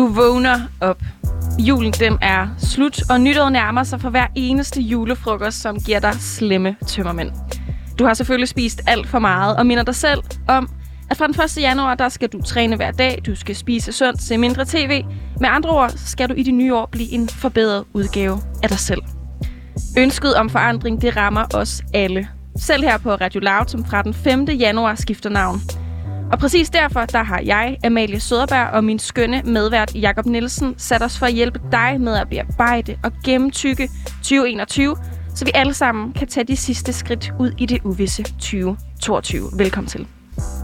Du vågner op. Julen den er slut, og nytåret nærmer sig for hver eneste julefrokost, som giver dig slemme tømmermænd. Du har selvfølgelig spist alt for meget, og minder dig selv om, at fra den 1. januar, der skal du træne hver dag, du skal spise sundt, se mindre tv. Med andre ord, så skal du i det nye år blive en forbedret udgave af dig selv. Ønsket om forandring, det rammer os alle. Selv her på Radio Loud, som fra den 5. januar skifter navn. Og præcis derfor, der har jeg, Amalie Søderberg og min skønne medvært Jakob Nielsen sat os for at hjælpe dig med at bearbejde og gennemtykke 2021, så vi alle sammen kan tage de sidste skridt ud i det uvisse 2022. Velkommen til.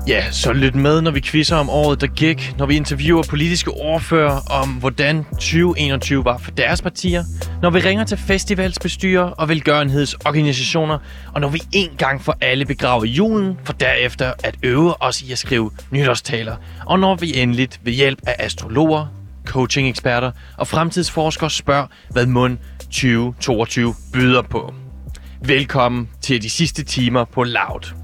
Ja, så lyt med, når vi quizzer om året, der gik, når vi interviewer politiske ordfører om, hvordan 2021 var for deres partier, når vi ringer til festivalsbestyrer og velgørenhedsorganisationer, og når vi en gang for alle begraver julen, for derefter at øve os i at skrive nytårstaler, og når vi endeligt ved hjælp af astrologer, coaching-eksperter og fremtidsforskere spørger, hvad mund 2022 byder på. Velkommen til de sidste timer på Loud.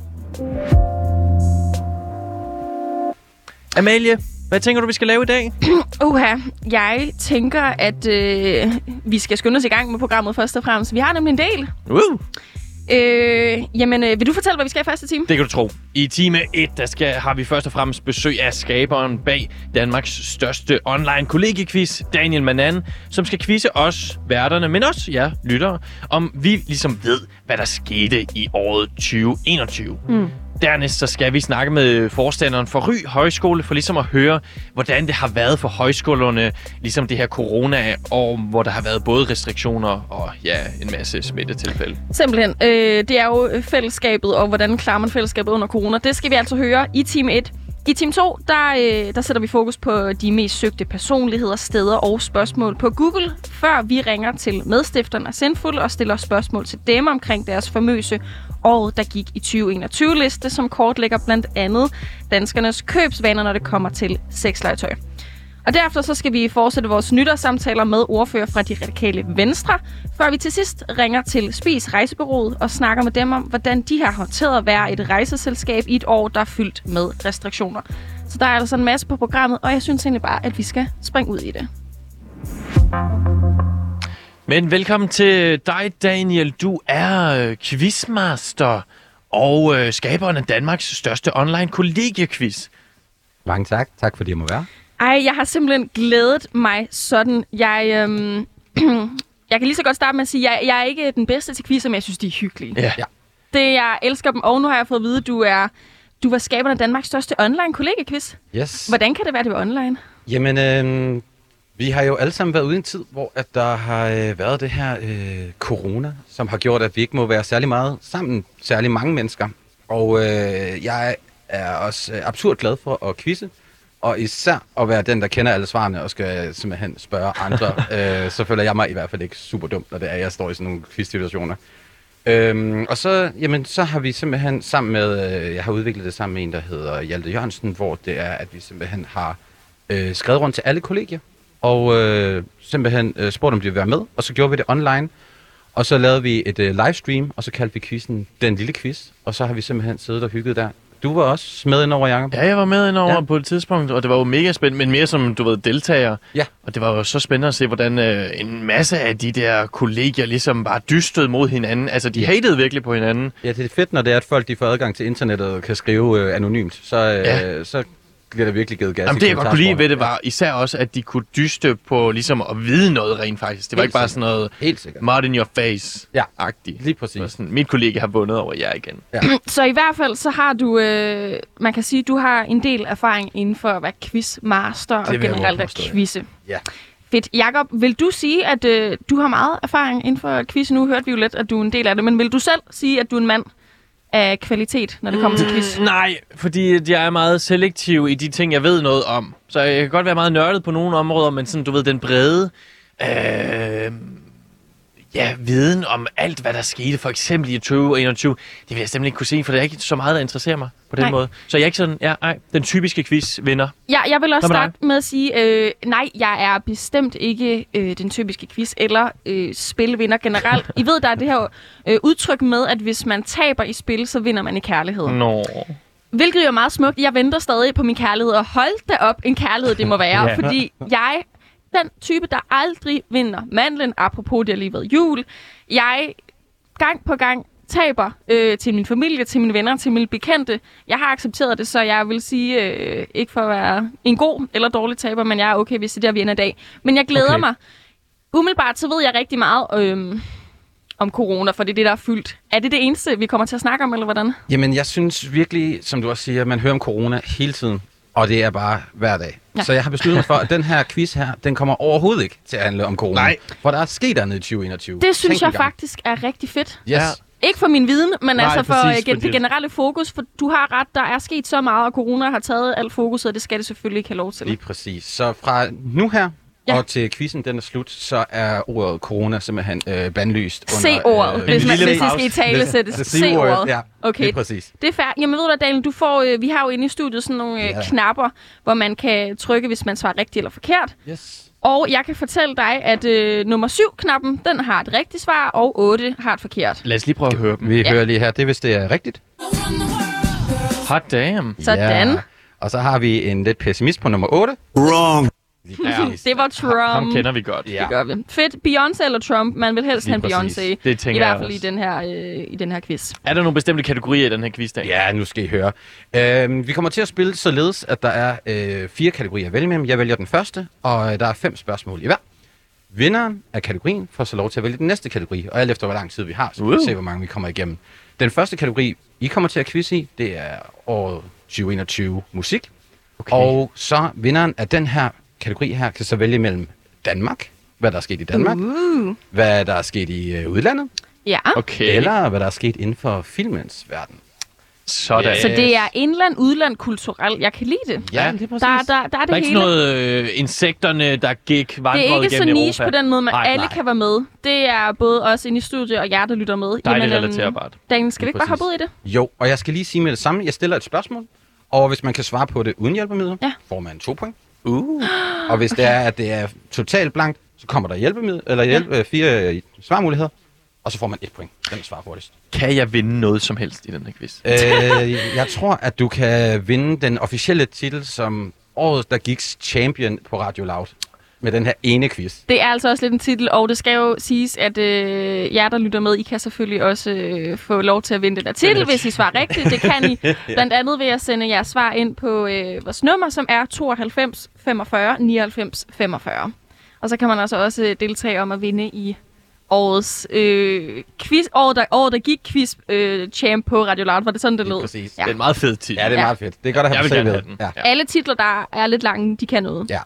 Amalie, hvad tænker du, vi skal lave i dag? Uha, jeg tænker, at øh, vi skal skynde os i gang med programmet først og fremmest. Vi har nemlig en del. Uh. Øh, jamen, øh, vil du fortælle, hvad vi skal i første time? Det kan du tro. I time 1, der skal, har vi først og fremmest besøg af skaberen bag Danmarks største online kollegiequiz, Daniel Manan, som skal quizze os, værterne, men også jer, lyttere, om vi ligesom ved, hvad der skete i året 2021. Mm. Dernæst så skal vi snakke med forstanderen for Ry Højskole, for ligesom at høre, hvordan det har været for højskolerne, ligesom det her corona, og hvor der har været både restriktioner og ja, en masse smittetilfælde. Simpelthen. Øh, det er jo fællesskabet, og hvordan klarer man fællesskabet under corona. Det skal vi altså høre i time 1. I time 2, der, øh, der sætter vi fokus på de mest søgte personligheder, steder og spørgsmål på Google, før vi ringer til medstifterne af Sendful og stiller spørgsmål til dem omkring deres famøse året, der gik i 2021-liste, som kortlægger blandt andet danskernes købsvaner, når det kommer til sexlegetøj. Og derefter så skal vi fortsætte vores nytårssamtaler med ordfører fra de radikale venstre, før vi til sidst ringer til Spis Rejsebureauet og snakker med dem om, hvordan de har håndteret at være et rejseselskab i et år, der er fyldt med restriktioner. Så der er altså en masse på programmet, og jeg synes egentlig bare, at vi skal springe ud i det. Men velkommen til dig, Daniel. Du er øh, quizmaster og øh, skaberen af Danmarks største online kollegiequiz. Mange tak. Tak fordi jeg må være. Ej, jeg har simpelthen glædet mig sådan. Jeg, øhm, jeg kan lige så godt starte med at sige, at jeg, jeg er ikke den bedste til quizzer, men jeg synes, de er hyggelige. Ja. Ja. Det, jeg elsker dem, og nu har jeg fået at vide, at du er, du var skaberen af Danmarks største online kollegequiz. Yes. Hvordan kan det være, at det var online? Jamen, øh, vi har jo alle sammen været ude i en tid, hvor at der har øh, været det her øh, corona, som har gjort, at vi ikke må være særlig meget sammen, særlig mange mennesker. Og øh, jeg er også øh, absurd glad for at quizze, og især at være den, der kender alle svarene og skal simpelthen spørge andre. øh, så føler jeg mig i hvert fald ikke super dumt, når det er, at jeg står i sådan nogle quiz-situationer. Øhm, og så, jamen, så har vi simpelthen sammen med, øh, jeg har udviklet det sammen med en, der hedder Hjalte Jørgensen, hvor det er, at vi simpelthen har øh, skrevet rundt til alle kollegier, og øh, simpelthen øh, spurgt, om de vil være med, og så gjorde vi det online. Og så lavede vi et øh, livestream, og så kaldte vi quizzen Den Lille Quiz, og så har vi simpelthen siddet og hygget der. Du var også med ind over, Jacob. Ja, jeg var med indover ja. På et tidspunkt, og det var jo mega spændende, men mere som, du ved, deltager. Ja. Og det var jo så spændende at se, hvordan øh, en masse af de der kollegier ligesom bare dystede mod hinanden. Altså, de hatede virkelig på hinanden. Ja, det er fedt, når det er, at folk de får adgang til internettet og kan skrive øh, anonymt. Så, øh, ja. så bliver der virkelig givet gas Jamen, det jeg godt kunne lide ved det var især også, at de kunne dyste på ligesom at vide noget rent faktisk. Det var Helt ikke bare sikkert. sådan noget Helt sikkert. mud in your face-agtigt. Ja, lige præcis. Sådan, mit kollega har vundet over jer igen. Så i hvert fald, så har du, øh, man kan sige, du har en del erfaring inden for at være quizmaster og generelt at ja. quizze. Ja. Fedt. Jakob, vil du sige, at øh, du har meget erfaring inden for quiz? Nu hørte vi jo lidt, at du er en del af det, men vil du selv sige, at du er en mand af kvalitet, når det kommer til quiz? Nej, fordi jeg er meget selektiv i de ting, jeg ved noget om. Så jeg kan godt være meget nørdet på nogle områder, men sådan, du ved, den brede... Øh, ja, viden om alt, hvad der skete, for eksempel i 2021, det vil jeg simpelthen ikke kunne se, for det er ikke så meget, der interesserer mig på den Nej. måde. Så jeg er ikke sådan, ja, nej, den typiske quiz-vinder. Ja, jeg vil også starte med at sige, øh, nej, jeg er bestemt ikke øh, den typiske quiz eller øh, spilvinder generelt. I ved, der er det her øh, udtryk med, at hvis man taber i spil, så vinder man i kærlighed. Nå. Hvilket jo er meget smukt. Jeg venter stadig på min kærlighed, og hold da op, en kærlighed det må være. Ja. Fordi jeg, den type, der aldrig vinder mandlen, apropos det har lige været jul, jeg gang på gang taber øh, til min familie, til mine venner, til mine bekendte. Jeg har accepteret det, så jeg vil sige, øh, ikke for at være en god eller dårlig taber, men jeg er okay, hvis det er der, vi ender i dag. Men jeg glæder Okay. mig. Umiddelbart så ved jeg rigtig meget øh, om corona, for det er det, der er fyldt. Er det det eneste, vi kommer til at snakke om, eller hvordan? Jamen, jeg synes virkelig, som du også siger, man hører om corona hele tiden. Og det er bare hver dag. Ja. Så jeg har besluttet mig for, at den her quiz her, den kommer overhovedet ikke til at handle om corona. Nej. For der er sket andet i 2021. Det synes Tænk jeg faktisk er rigtig fedt. Yes. Ja. Ikke for min viden, men Nej, altså for præcis, gen- det generelle fokus. For du har ret, der er sket så meget, og corona har taget alt fokus, og det skal det selvfølgelig ikke have lov til. Lige præcis. Så fra nu her Ja. og til quizzen den er slut, så er ordet corona simpelthen øh, bandlyst. Se ordet, øh, hvis, man, hvis det skal i tale sættes. Det- Se det- ordet. Ja, Okay. lige præcis. Det er fair. Jamen ved du hvad, Daniel, du får, øh, vi har jo inde i studiet sådan nogle øh, Ja. knapper, hvor man kan trykke, hvis man svarer rigtigt eller forkert. Yes. Og jeg kan fortælle dig, at øh, nummer 7-knappen, den har et rigtigt svar, og 8 har et forkert. Lad os lige prøve at høre dem. Vi Ja. hører lige her, det er hvis det er rigtigt. Hot damn. Sådan. Ja. Og så har vi en lidt pessimist på nummer 8. Wrong. Ja. Det var Trump. Ham kender vi godt. Ja. Det gør vi. Fedt. Beyoncé eller Trump? Man vil helst have. Beyoncé. Det I tænker hvert jeg fald i den her, øh, i den her quiz. Er der nogle bestemte kategorier i den her quiz, Dan? Ja, nu skal I høre. Øhm, vi kommer til at spille således, at der er øh, fire kategorier at vælge mellem. Jeg vælger den første, og øh, der er fem spørgsmål i hver. Vinderen af kategorien får så lov til at vælge den næste kategori, og alt efter hvor lang tid vi har, så kan vi se, hvor mange vi kommer igennem. Den første kategori, I kommer til at quizze i, det er året 2021 musik. Okay. Og så vinderen af den her kategori her kan så vælge mellem Danmark, hvad der er sket i Danmark, Uh. hvad der er sket i øh, udlandet, Ja. Okay. eller hvad der er sket inden for filmens verden. Sådan. Så det er indland, udland, kulturelt. Jeg kan lide det. Ja, det er Der, der, der er det Der er ikke hele. sådan noget øh, insekterne, der gik det vandret er ikke så niche Europa. på den måde, men Nej, alle nej. kan være med. Det er både os inde i studiet og jer, der lytter med. Dejligt øhm, relaterbart. Daniel, skal vi ikke bare hoppe ud i det? Jo, og jeg skal lige sige med det samme. Jeg stiller et spørgsmål, og hvis man kan svare på det uden hjælpemidler, Ja. får man to point. Uh. Og hvis det er, at det er totalt blankt, så kommer der hjælpemiddel, eller hjælp, ja. fire øh, svarmuligheder, og så får man et point. Den der svarer hurtigst. Kan jeg vinde noget som helst i den her quiz? øh, jeg tror, at du kan vinde den officielle titel som året, der gik champion på Radio Loud. Med den her ene quiz. Det er altså også lidt en titel, og det skal jo siges, at øh, jer, der lytter med, I kan selvfølgelig også øh, få lov til at vinde den der titel, hvis I svarer rigtigt. Det kan I. Blandt andet ved at sende jeres svar ind på øh, vores nummer, som er 92 45 99 45. Og så kan man altså også øh, deltage om at vinde i årets øh, quiz, året der, året der gik quiz øh, champ på Radio Loud. Var det sådan, det lød? præcis. Ja. Det er en meget fed titel. Ja, det er Ja. meget fedt. Det er godt at have Jeg vil gerne selvved. have den. Ja. Ja. Alle titler, der er lidt lange, de kan noget. Ja.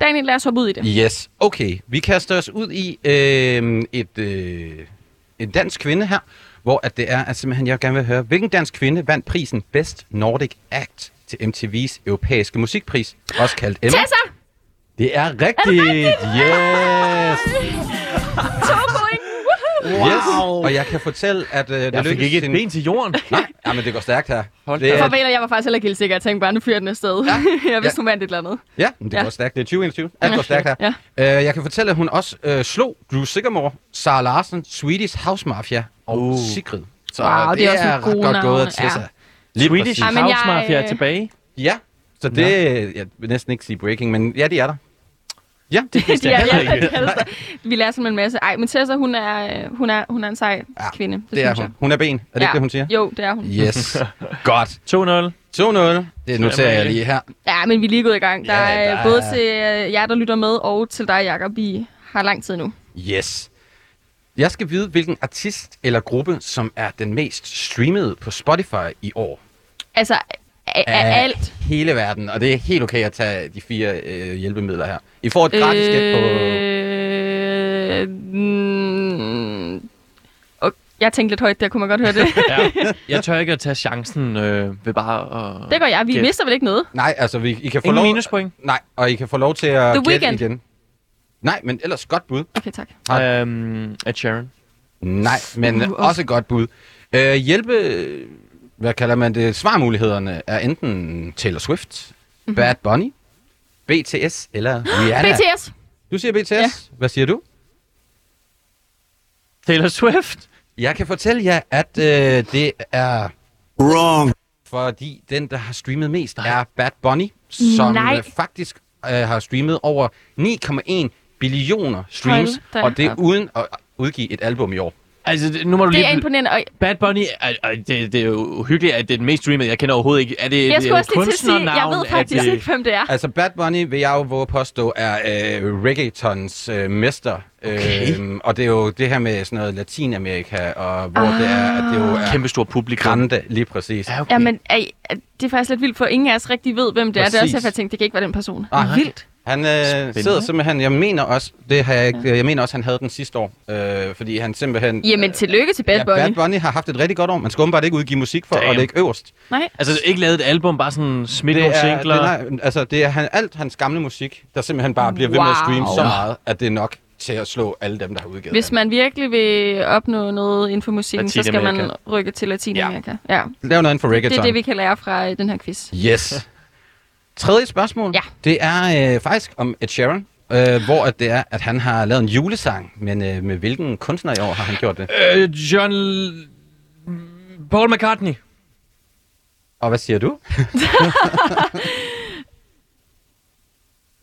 Daniel, lad os hoppe ud i det. Yes, okay. Vi kaster os ud i øh, et, øh, en dansk kvinde her, hvor at det er, at simpelthen jeg gerne vil høre, hvilken dansk kvinde vandt prisen Best Nordic Act til MTV's europæiske musikpris, også kaldt Emma? Tessa! Det er rigtigt! Yes! To Woohoo! yes! Og jeg kan fortælle, at øh, det Jeg fik ikke et en- ben til jorden. Nej, ja, men det går stærkt her. Hold det er, Farvel, jeg var faktisk heller ikke helt sikker. Jeg tænkte bare, nu fyrer den afsted. Ja. jeg vidste, Ja. hun vandt et eller andet. Ja, men det Ja. går stærkt. Det er 2021. Alt går stærkt her. Ja. Uh, jeg kan fortælle, at hun også uh, slog Drew Sigamore, Sarah Larsen, Swedish House Mafia og Uh. Sigrid. Så Wow, det er også nogle ret godt gået til sig. Lige Swedish men House Mafia er øh, tilbage. Ja, så det... Jeg vil næsten ikke sige breaking, men ja, de er der. Ja, det vidste jeg er, heller ja, ikke. det. Vi lærer simpelthen en masse. Ej, men Tessa, hun er, øh, hun er, hun er en sej Ja, kvinde. Det, det er hun. Hun er ben. Er det ja. ikke det, hun siger? Jo, det er hun. Yes. Godt. 2-0. 2-0. Det noterer jeg lige her. Ja, men vi er lige gået i gang. Der Ja, er der både er- til øh, jer, der lytter med, og til dig, Jacob. Vi har lang tid nu. Yes. Jeg skal vide, hvilken artist eller gruppe, som er den mest streamede på Spotify i år. Altså, af, af alt. hele verden, og det er helt okay at tage de fire øh, hjælpemidler her. I får et gratis gæt på... Øh, mm, og jeg tænkte lidt højt, der kunne man godt høre det. Ja. Jeg tør ikke at tage chancen øh, ved bare at... det gør jeg. Vi Gæt. mister vel ikke noget? Nej, altså, vi, I kan få Ingen lov... minuspoint. Nej, og I kan få lov til at The gætte Weeknd. igen. Nej, men ellers godt bud. Okay, tak. Nej. Um, Ed Sheeran. Nej, men Uh, uh, også godt bud. Øh, hjælpe... Hvad kalder man det? Svarmulighederne er enten Taylor Swift, mm-hmm. Bad Bunny, BTS eller Rihanna. BTS. Du siger BTS. Ja. Hvad siger du? Taylor Swift. Jeg kan fortælle jer, at øh, det er Wrong. fordi den, der har streamet mest, er Bad Bunny, som Nej. øh, faktisk øh, har streamet over 9,1 billioner streams, Hold da og det er uden at udgive et album i år. Altså, det- nu må du Det lige... er imponerende. Og Bad Bunny, er, er, det, det er jo uhyggeligt, at det er den mest streamede. Jeg kender overhovedet ikke. Er det jeg skulle også lige til at sige, jeg ved faktisk det- ikke, hvem det er. Altså Bad Bunny, vil jeg jo våge at påstå, er øh, reggaetons øh, mester. Okay. Øhm, og det er jo det her med sådan noget Latinamerika, og hvor det er, at det jo er Kæmpe stor publikum. grande lige præcis. Ja, okay. Ja, men ej, det er faktisk lidt vildt, for ingen af os rigtig ved, hvem det er. Det er også Præcis. derfor, jeg tænkte, det kan ikke være den person. Nej. Vildt. Han øh, sidder simpelthen, jeg mener også, det har jeg ikke, jeg mener også, han havde den sidste år, øh, fordi han simpelthen... Jamen, tillykke til Bad ja, Bunny. Bad Bunny har haft et rigtig godt år. Man skal åbenbart ikke udgive musik for Damn. at ligge øverst. Nej. Altså, ikke lavet et album, bare sådan smidt Det nogle er, det, singler. er, nej, altså, det er han, alt hans gamle musik, der simpelthen bare bliver ved med at streame Wow. så meget, at det er nok til at slå alle dem, der har udgivet Hvis man virkelig vil opnå noget inden for musikken, så skal man rykke til Latinamerika. Ja. ja. Lav noget inden for Det reggaeton. er det, vi kan lære fra øh, den her quiz. Yes. Tredje spørgsmål. Ja. Det er øh, faktisk om Ed Sheeran, øh, hvor at det er, at han har lavet en julesang, men øh, med hvilken kunstner i år har han gjort det? Øh, John... Paul McCartney. Og hvad siger du?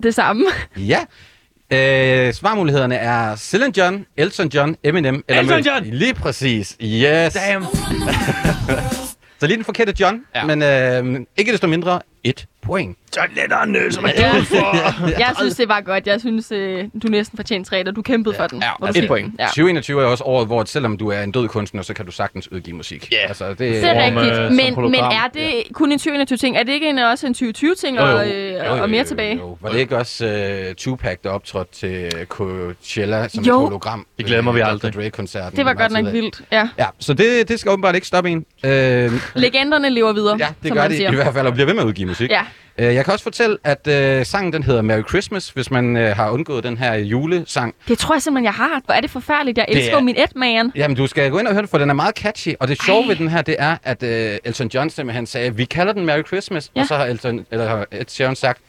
Det samme. Ja. Øh, svarmulighederne er Celine John, Elton John, Eminem eller Elton John! Lige præcis. Yes. Damn. Så lige den forkerte John, Ja. men øh, ikke desto mindre et point. John Lennon, øh, som er Ja. for... Jeg synes, det var godt. Jeg synes, øh, du næsten fortjente tre, og du kæmpede for den. Ja, du et point. Ja. 2021 er også året, hvor selvom du er en død kunstner, så kan du sagtens udgive musik. Ja. Altså, det, Det er Form, øh, rigtigt. som Men, men er det kun en 2021 ting? Er det ikke en, også en 2020 ting Jo, jo. og, øh, og mere tilbage? Jo. Var det ikke også uh, Tupac, der optrådte til Coachella som Jo. et hologram? Det glemmer vi aldrig. Dr. Dre-koncerten. Det var godt nok tidligere. vildt. Ja. Ja, så det, det skal åbenbart ikke stoppe en. Øh, Legenderne lever videre, ja, det gør de i hvert fald, og bliver ved med at udgive musik. Ja. Øh, jeg kan også fortælle, at øh, sangen den hedder Merry Christmas, hvis man øh, har undgået den her julesang. Det tror jeg simpelthen, jeg har. Hvor er det forfærdeligt. Jeg Det elsker er- jo min Edman. Jamen, du skal gå ind og høre den, for den er meget catchy. Og det sjove Ej. ved den her, det er, at øh, Elton John simpelthen sagde, vi kalder den Merry Christmas. Ja. Og så har Elton, eller har Ed Sheeran sagt,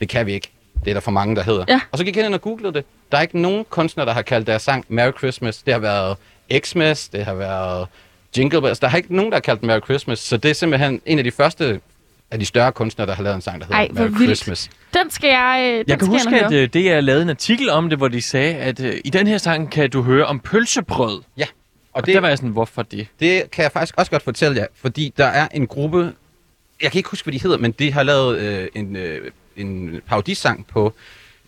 det kan vi ikke. Det er der for mange, der hedder. Ja. Og så gik jeg ind og googlede det. Der er ikke nogen kunstner, der har kaldt deres sang Merry Christmas. Det har været Xmas, det har været Jingle Bells. Der har ikke nogen, der har kaldt Merry Christmas. Så det er simpelthen en af de første af de større kunstnere, der har lavet en sang, der hedder Ej, Merry vildt. Christmas. Den skal jeg, øh, den Jeg kan skal huske, jeg at øh, det er lavet en artikel om det, hvor de sagde, at øh, i den her sang kan du høre om pølsebrød. Ja. Og Og det... der det, var jeg sådan, hvorfor det? det kan jeg faktisk også godt fortælle jer, fordi der er en gruppe, jeg kan ikke huske, hvad de hedder, men de har lavet øh, en, øh, en parodisang på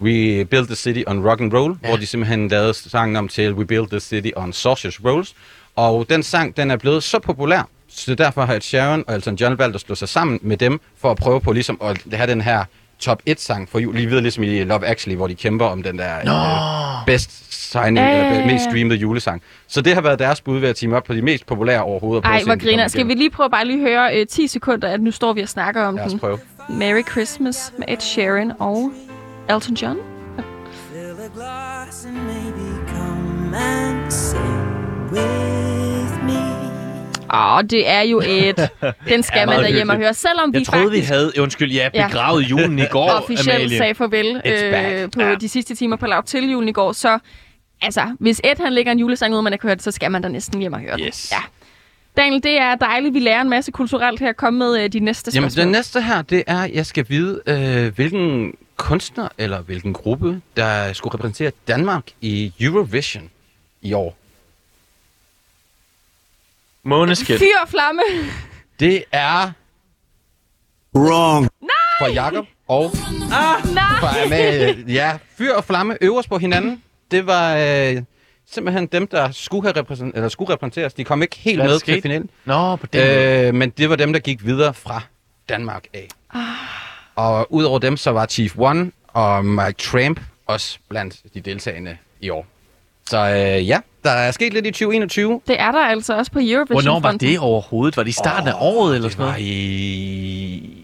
We Build the City on Rock and Roll, ja. hvor de simpelthen lavede sangen om til We Build the City on Sausage Rolls. Og den sang, den er blevet så populær, så derfor har Ed Sheeran og Elton John valgt at slå sig sammen med dem, for at prøve på ligesom at have den her top 1-sang for jul. Lige videre ligesom i Love Actually, hvor de kæmper om den der øh, best signing, ja, eller mest streamede julesang. Så det har været deres bud ved at teame op på de mest populære overhovedet. Ej, hvor griner. Skal vi lige prøve bare lige høre øh, 10 sekunder, at nu står vi og snakker om Lad os den. prøve. Merry Christmas med Ed Sheeran og Elton John. Fill a glass and maybe come and sing with. Åh, det er jo et. Den skal Ja, man meget derhjemme og høre. Selvom vi Jeg troede, vi faktisk havde, undskyld, ja, Ja. begravet julen i går, officielt Amalie. sagde farvel øh, på Ja. de sidste timer på lav til julen i går, så altså, hvis Ed han lægger en julesang ud, man ikke har hørt, så skal man da næsten hjem og høre den. Yes. Ja. Daniel, det er dejligt, vi lærer en masse kulturelt her. Kom med øh, de næste Jamen, spørgsmål. den næste her, det er, at jeg skal vide, øh, hvilken kunstner eller hvilken gruppe, der skulle repræsentere Danmark i Eurovision i år. Måneskin. Fyr og flamme. Det er... Wrong. For Jakob og Nej. for Amalie. Ja, fyr og flamme øverst på hinanden. Det var øh, simpelthen dem, der skulle, have repræsent- eller skulle repræsenteres. De kom ikke helt Hvad med til sket? finalen. Nå, på den måde. Øh, men det var dem, der gik videre fra Danmark af. Og udover dem, så var Chief One og Mike Tramp også blandt de deltagende i år. Så øh, ja, der er sket lidt i 2021. Det er der altså også på Eurovision. Hvornår var det overhovedet? Var det i starten af året eller Det sådan var noget? i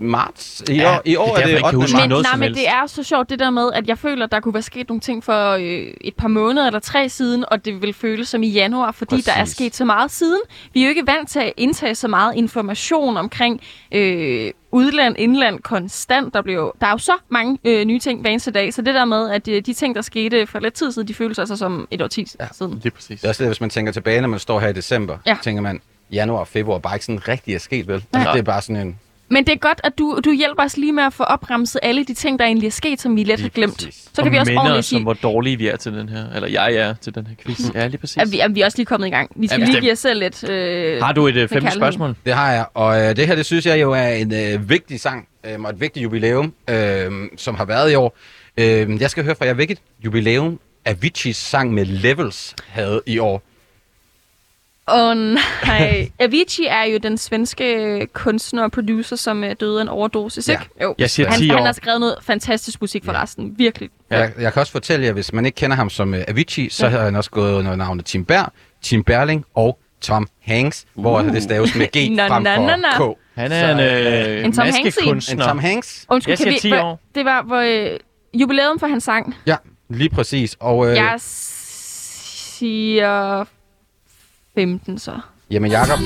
marts. I Ja, år, i år det er er det kan 8. huske marts. Men, noget nej, men det er så sjovt det der med, at jeg føler, at der kunne være sket nogle ting for øh, et par måneder eller tre siden, og det vil føles som i januar, fordi Præcis. der er sket så meget siden. Vi er jo ikke vant til at indtage så meget information omkring øh, udland, indland konstant. Der, bliver, der er jo så mange øh, nye ting hver eneste dag, så det der med, at øh, de ting, der skete for lidt tid siden, de føles altså som et år ja. siden. Lige præcis. Det er også det, hvis man tænker tilbage, når man står her i december, Ja. tænker man, januar og februar bare ikke sådan rigtig er sket, vel? Altså, Nej. det er bare sådan en... Men det er godt, at du, du hjælper os lige med at få opremset alle de ting, der egentlig er sket, som vi let har glemt. præcis. Så kan vi også ordentligt sige, hvor dårlige vi er til den her. Eller jeg er til den her quiz. Ja, lige præcis. at vi, at vi er også lige kommet i gang. Vi skal Ja, lige give os selv lidt... Øh, Har du et øh, femte spørgsmål? Det har jeg, og øh, det her, det synes jeg jo er en øh, vigtig sang, øh, og et vigtigt jubilæum, øh, som har været i år. Øh, jeg skal høre fra jer, hvilket jubilæum Aviciis sang med Levels havde i år. Åh oh, nej. Avicii er jo den svenske kunstner og producer, som øh, døde af en overdosis, Ja. ikke? Jo. Jeg siger Han, 10 han år. har skrevet noget fantastisk musik for resten. Virkelig. Ja. Jeg, jeg kan også fortælle jer, hvis man ikke kender ham som øh, Avicii, så har han også gået under navnet Tim Berg, Tim Berling og Tom Hanks, uh. hvor det staves med G Nå, frem nå, nå. for K. Han er en, øh, En Tom Hanks-en. En. Tom Hanks? Undskyld, Jeg siger kan vi, 10 hvor- år. Det var hvor, øh, jubilæum for hans sang. Ja, lige præcis. Og øh, Jeg siger 15 så. jamen Jacob,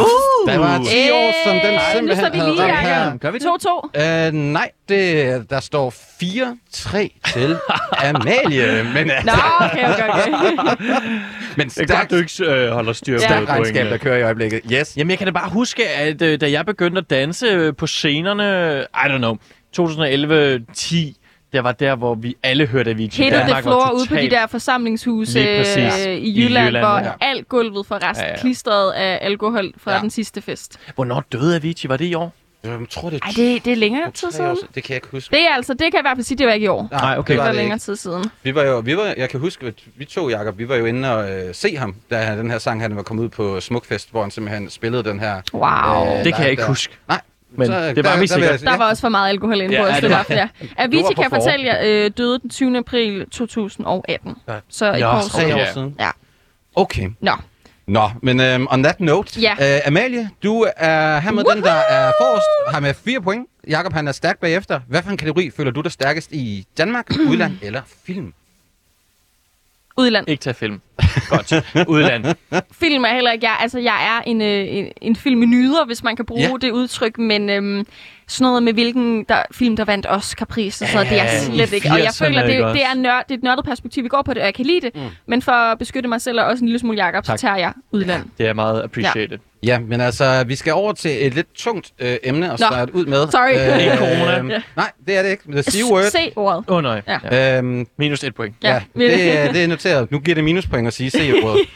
Uh! der var 10 år, som den Øh, nu simpelthen står vi havde lige ramt her. Gør vi det? 2-2. Øh, nej, det, der står 4-3 til Amalie. Men, Nå, altså, okay, okay, okay. men Det er stærkt, godt, du ikke øh, holder styr på Ja. stærkt regnskab, der kører i øjeblikket. Yes. Jamen, jeg kan da bare huske, at øh, da jeg begyndte at danse øh, på scenerne, I don't know, 2011-10, det var der, hvor vi alle hørte Avicii. Hele Danmark det floor ude på de der forsamlingshuse øh, i I Jylland, Jylland, hvor ja. alt gulvet for resten Ja, ja, klistret af alkohol fra Ja. den sidste fest. Hvornår døde Avicii? Var det i år? Jeg tror, det er Ej, det, det er længere tid siden. år. Det kan jeg ikke huske. Det er altså, det kan jeg i hvert fald sige, det var ikke i år. Nej, okay. Det var det længere ikke. tid siden. Vi var jo, vi var, jeg kan huske, at vi to, Jacob, vi var jo inde og øh, se ham, da han- den her sang, han var kommet ud på Smukfest, hvor han simpelthen spillede den her. Wow. Øh, Det kan jeg ikke der- huske. Nej. Men det var vi vil sikkert. Der var også for meget alkohol inde Ja, på ja, os, det var-. Du Avicii, kan jeg fortælle jer, øh, døde den 20. april 2018. Ja. Så et Ja, par år siden. År siden. Ja. Okay. Nå, Nå, men um, on that note, Ja. øh, Amalie, du er her med den, der er forrest, har med fire point. Jakob han er stærk bagefter. Hvad for en kategori føler du dig stærkest i? Danmark, udland eller film? Udland. Ikke tage film. Godt. Udland. Film er heller ikke jeg. Altså, jeg er en, øh, en, en filmnyder, hvis man kan bruge Ja. ja. det udtryk, men øhm, sådan noget med hvilken der, film, der vandt Oscar-pris, og sådan noget, det er Ja, jeg slet ikke. Og jeg 80'erne, føler, det, det, er nørd, det er et nørdet perspektiv, vi går på det, og jeg kan lide det. Mm. Men for at beskytte mig selv og også en lille smule Jacob, så Tak. tager jeg udland. Det er meget appreciated. Ja, men altså, vi skal over til et lidt tungt øh, emne at Nå, starte ud med. sorry. Ikke corona. Øh, nej, det er det ikke. The C-word. Se ordet. Åh oh, nej. Ja. Ja. Øhm, Minus et point. Ja, Ja, det, er- det er noteret. Nu giver det minuspoint at sige C-ordet.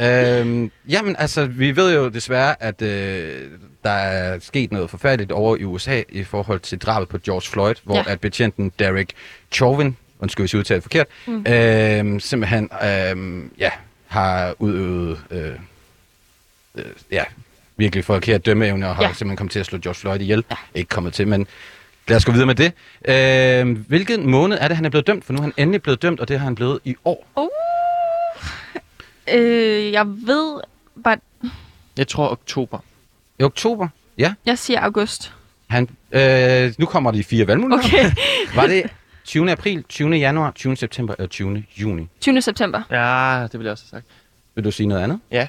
øhm, jamen, altså, vi ved jo desværre, at øh, der er sket noget forfærdeligt over i USA i forhold til drabet på George Floyd, hvor Ja. at betjenten Derek Chauvin, undskyld hvis jeg udtaler det forkert, mm. øhm, simpelthen øhm, ja, har udøvet øh, øh, ja, virkelig forkert dømmeevne og har ja. Simpelthen kommet til at slå George Floyd ihjel. Ja. Ikke kommet til, men lad os gå videre med det. Øh, hvilken måned er det, han er blevet dømt? For nu er han endelig blevet dømt, og det har han blevet i år. Øh, jeg ved, bare, Jeg tror oktober. I oktober? Ja. jeg siger august. Han, øh, nu kommer de fire valgmuligheder. Okay. Var det 20. april, 20. januar, 20. september eller 20. juni? 20. september. Ja, det ville jeg også have sagt. Vil du sige noget andet? Ja.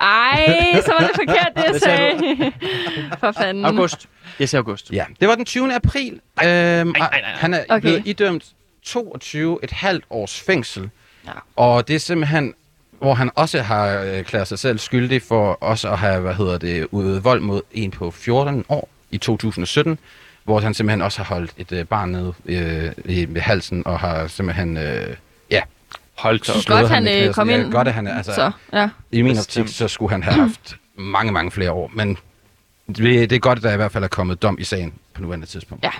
Ej, så var det forkert, det jeg sagde sagde. For fanden. August. Jeg siger august. Ja, det var den 20. april. Øhm, nej, nej, nej. Han er Okay. blevet idømt 22 et halvt års fængsel. Ja. Og det er simpelthen, hvor han også har øh, erklæret sig selv skyldig for også at have, hvad hedder det, udøvet vold mod en på 14 år i 2017, hvor han simpelthen også har holdt et øh, barn nede øh, i, ved halsen og har simpelthen, øh, Hold da. Godt, han, med øh, kom Ja, ind. Godt, at han altså, Så, ja. i min optik, så skulle han have haft mange, mange flere år. Men det, er godt, at der i hvert fald er kommet dom i sagen på nuværende tidspunkt. Ja.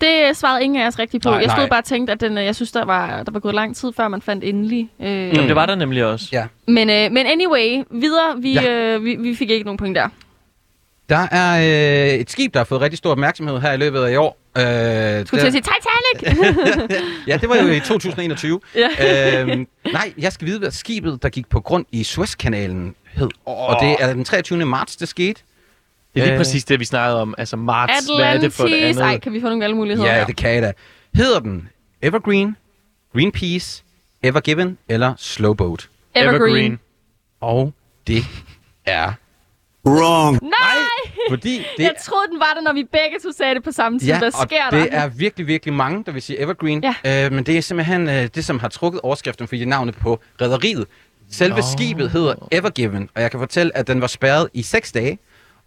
Det svarede ingen af os rigtigt på. Nej, jeg stod nej. bare og tænkte, at den, øh, jeg synes, der var, der var gået lang tid, før man fandt endelig. Øh, Jamen, det var der nemlig også. Ja. men, øh, men anyway, videre. Vi, Ja. ja. øh, vi, vi fik ikke nogen point der. Der er øh, et skib, der har fået rigtig stor opmærksomhed her i løbet af i år. Øh, Skulle til der- at sige Titanic! Ja, det var jo i 2021. Ja. øhm, nej, jeg skal vide, hvad skibet, der gik på grund i Suezkanalen, hed. Oh. Og det er den 23. marts, det skete. Det er lige Øh. præcis det, vi snakkede om. Altså marts, hvad er det for et Atlantis! andet? Ej, kan vi få nogle valgmuligheder? Ja, det kan jeg da. Hedder den Evergreen, Greenpeace, Evergiven eller Slowboat? Evergreen. Og det er Wrong. Nej! Fordi det Jeg troede, den var der, når vi begge to sagde det på samme tid. Ja, Hvad og sker det der? er virkelig, virkelig mange, der vil sige Evergreen. Ja. Øh, men det er simpelthen øh, det, som har trukket overskriften for navnet på rederiet. Selve Nå. skibet hedder Evergiven, og jeg kan fortælle, at den var spærret i 6 dage.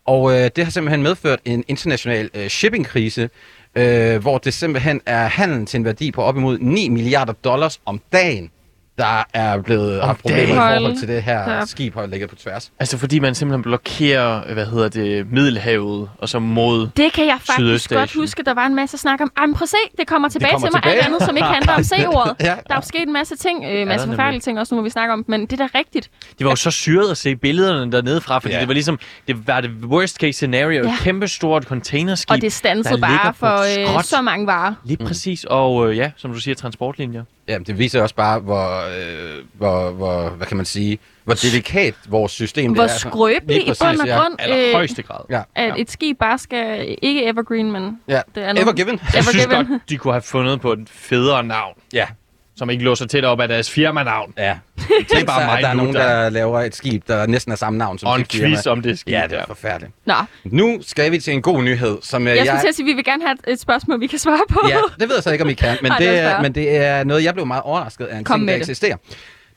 Og øh, det har simpelthen medført en international øh, shippingkrise, øh, hvor det simpelthen er handlen til en værdi på op imod 9 milliarder dollars om dagen, der er blevet haft problemer i forhold til det her Hold skib, har ligget på tværs. Altså fordi man simpelthen blokerer, hvad hedder det, Middelhavet, og så mod... Det kan jeg faktisk godt huske, der var en masse snak om. Ej, men prøv at se, det kommer tilbage kommer til mig. tilbage. Alt andet, som ikke handler om C-ordet. Ja. Der er jo sket en masse ting, øh, masse nemlig. forfærdelige ting også, nu må vi snakke om, men det er da rigtigt. Det var jo så syret at se billederne dernede fra, fordi Ja. det var ligesom, det var det worst case scenario, Ja. et kæmpe stort containerskib. Og det stansede bare ligger for øh, skrot. så mange varer. Lige præcis, og øh, ja, som du siger, transportlinjer. Ja, det viser også bare, hvor, øh, hvor, hvor, hvad kan man sige, hvor delikat vores system Hvor det er. skrøbelig Lige i præcis, bund og ja. grund, Eller højeste grad. Ja. at et skib bare skal, ikke evergreen, men Ja, det andet. Evergiven. Jeg synes godt, de kunne have fundet på et federe navn, Ja, som ikke lå så tæt op af deres firmanavn. ja. Det er bare mig der er nu, nogen, der laver et skib, der næsten er samme navn som Og en firma. quiz om det skib. Ja, det der. er forfærdeligt. Nå, Nu skal vi til en god nyhed, som øh, jeg skulle til at sige, at vi vil gerne have et, spørgsmål, vi kan svare på. Ja, det ved jeg så ikke, om I kan, men, Ej, det, det er men det er noget, jeg blev meget overrasket af en Kom ting, der med det. eksisterer.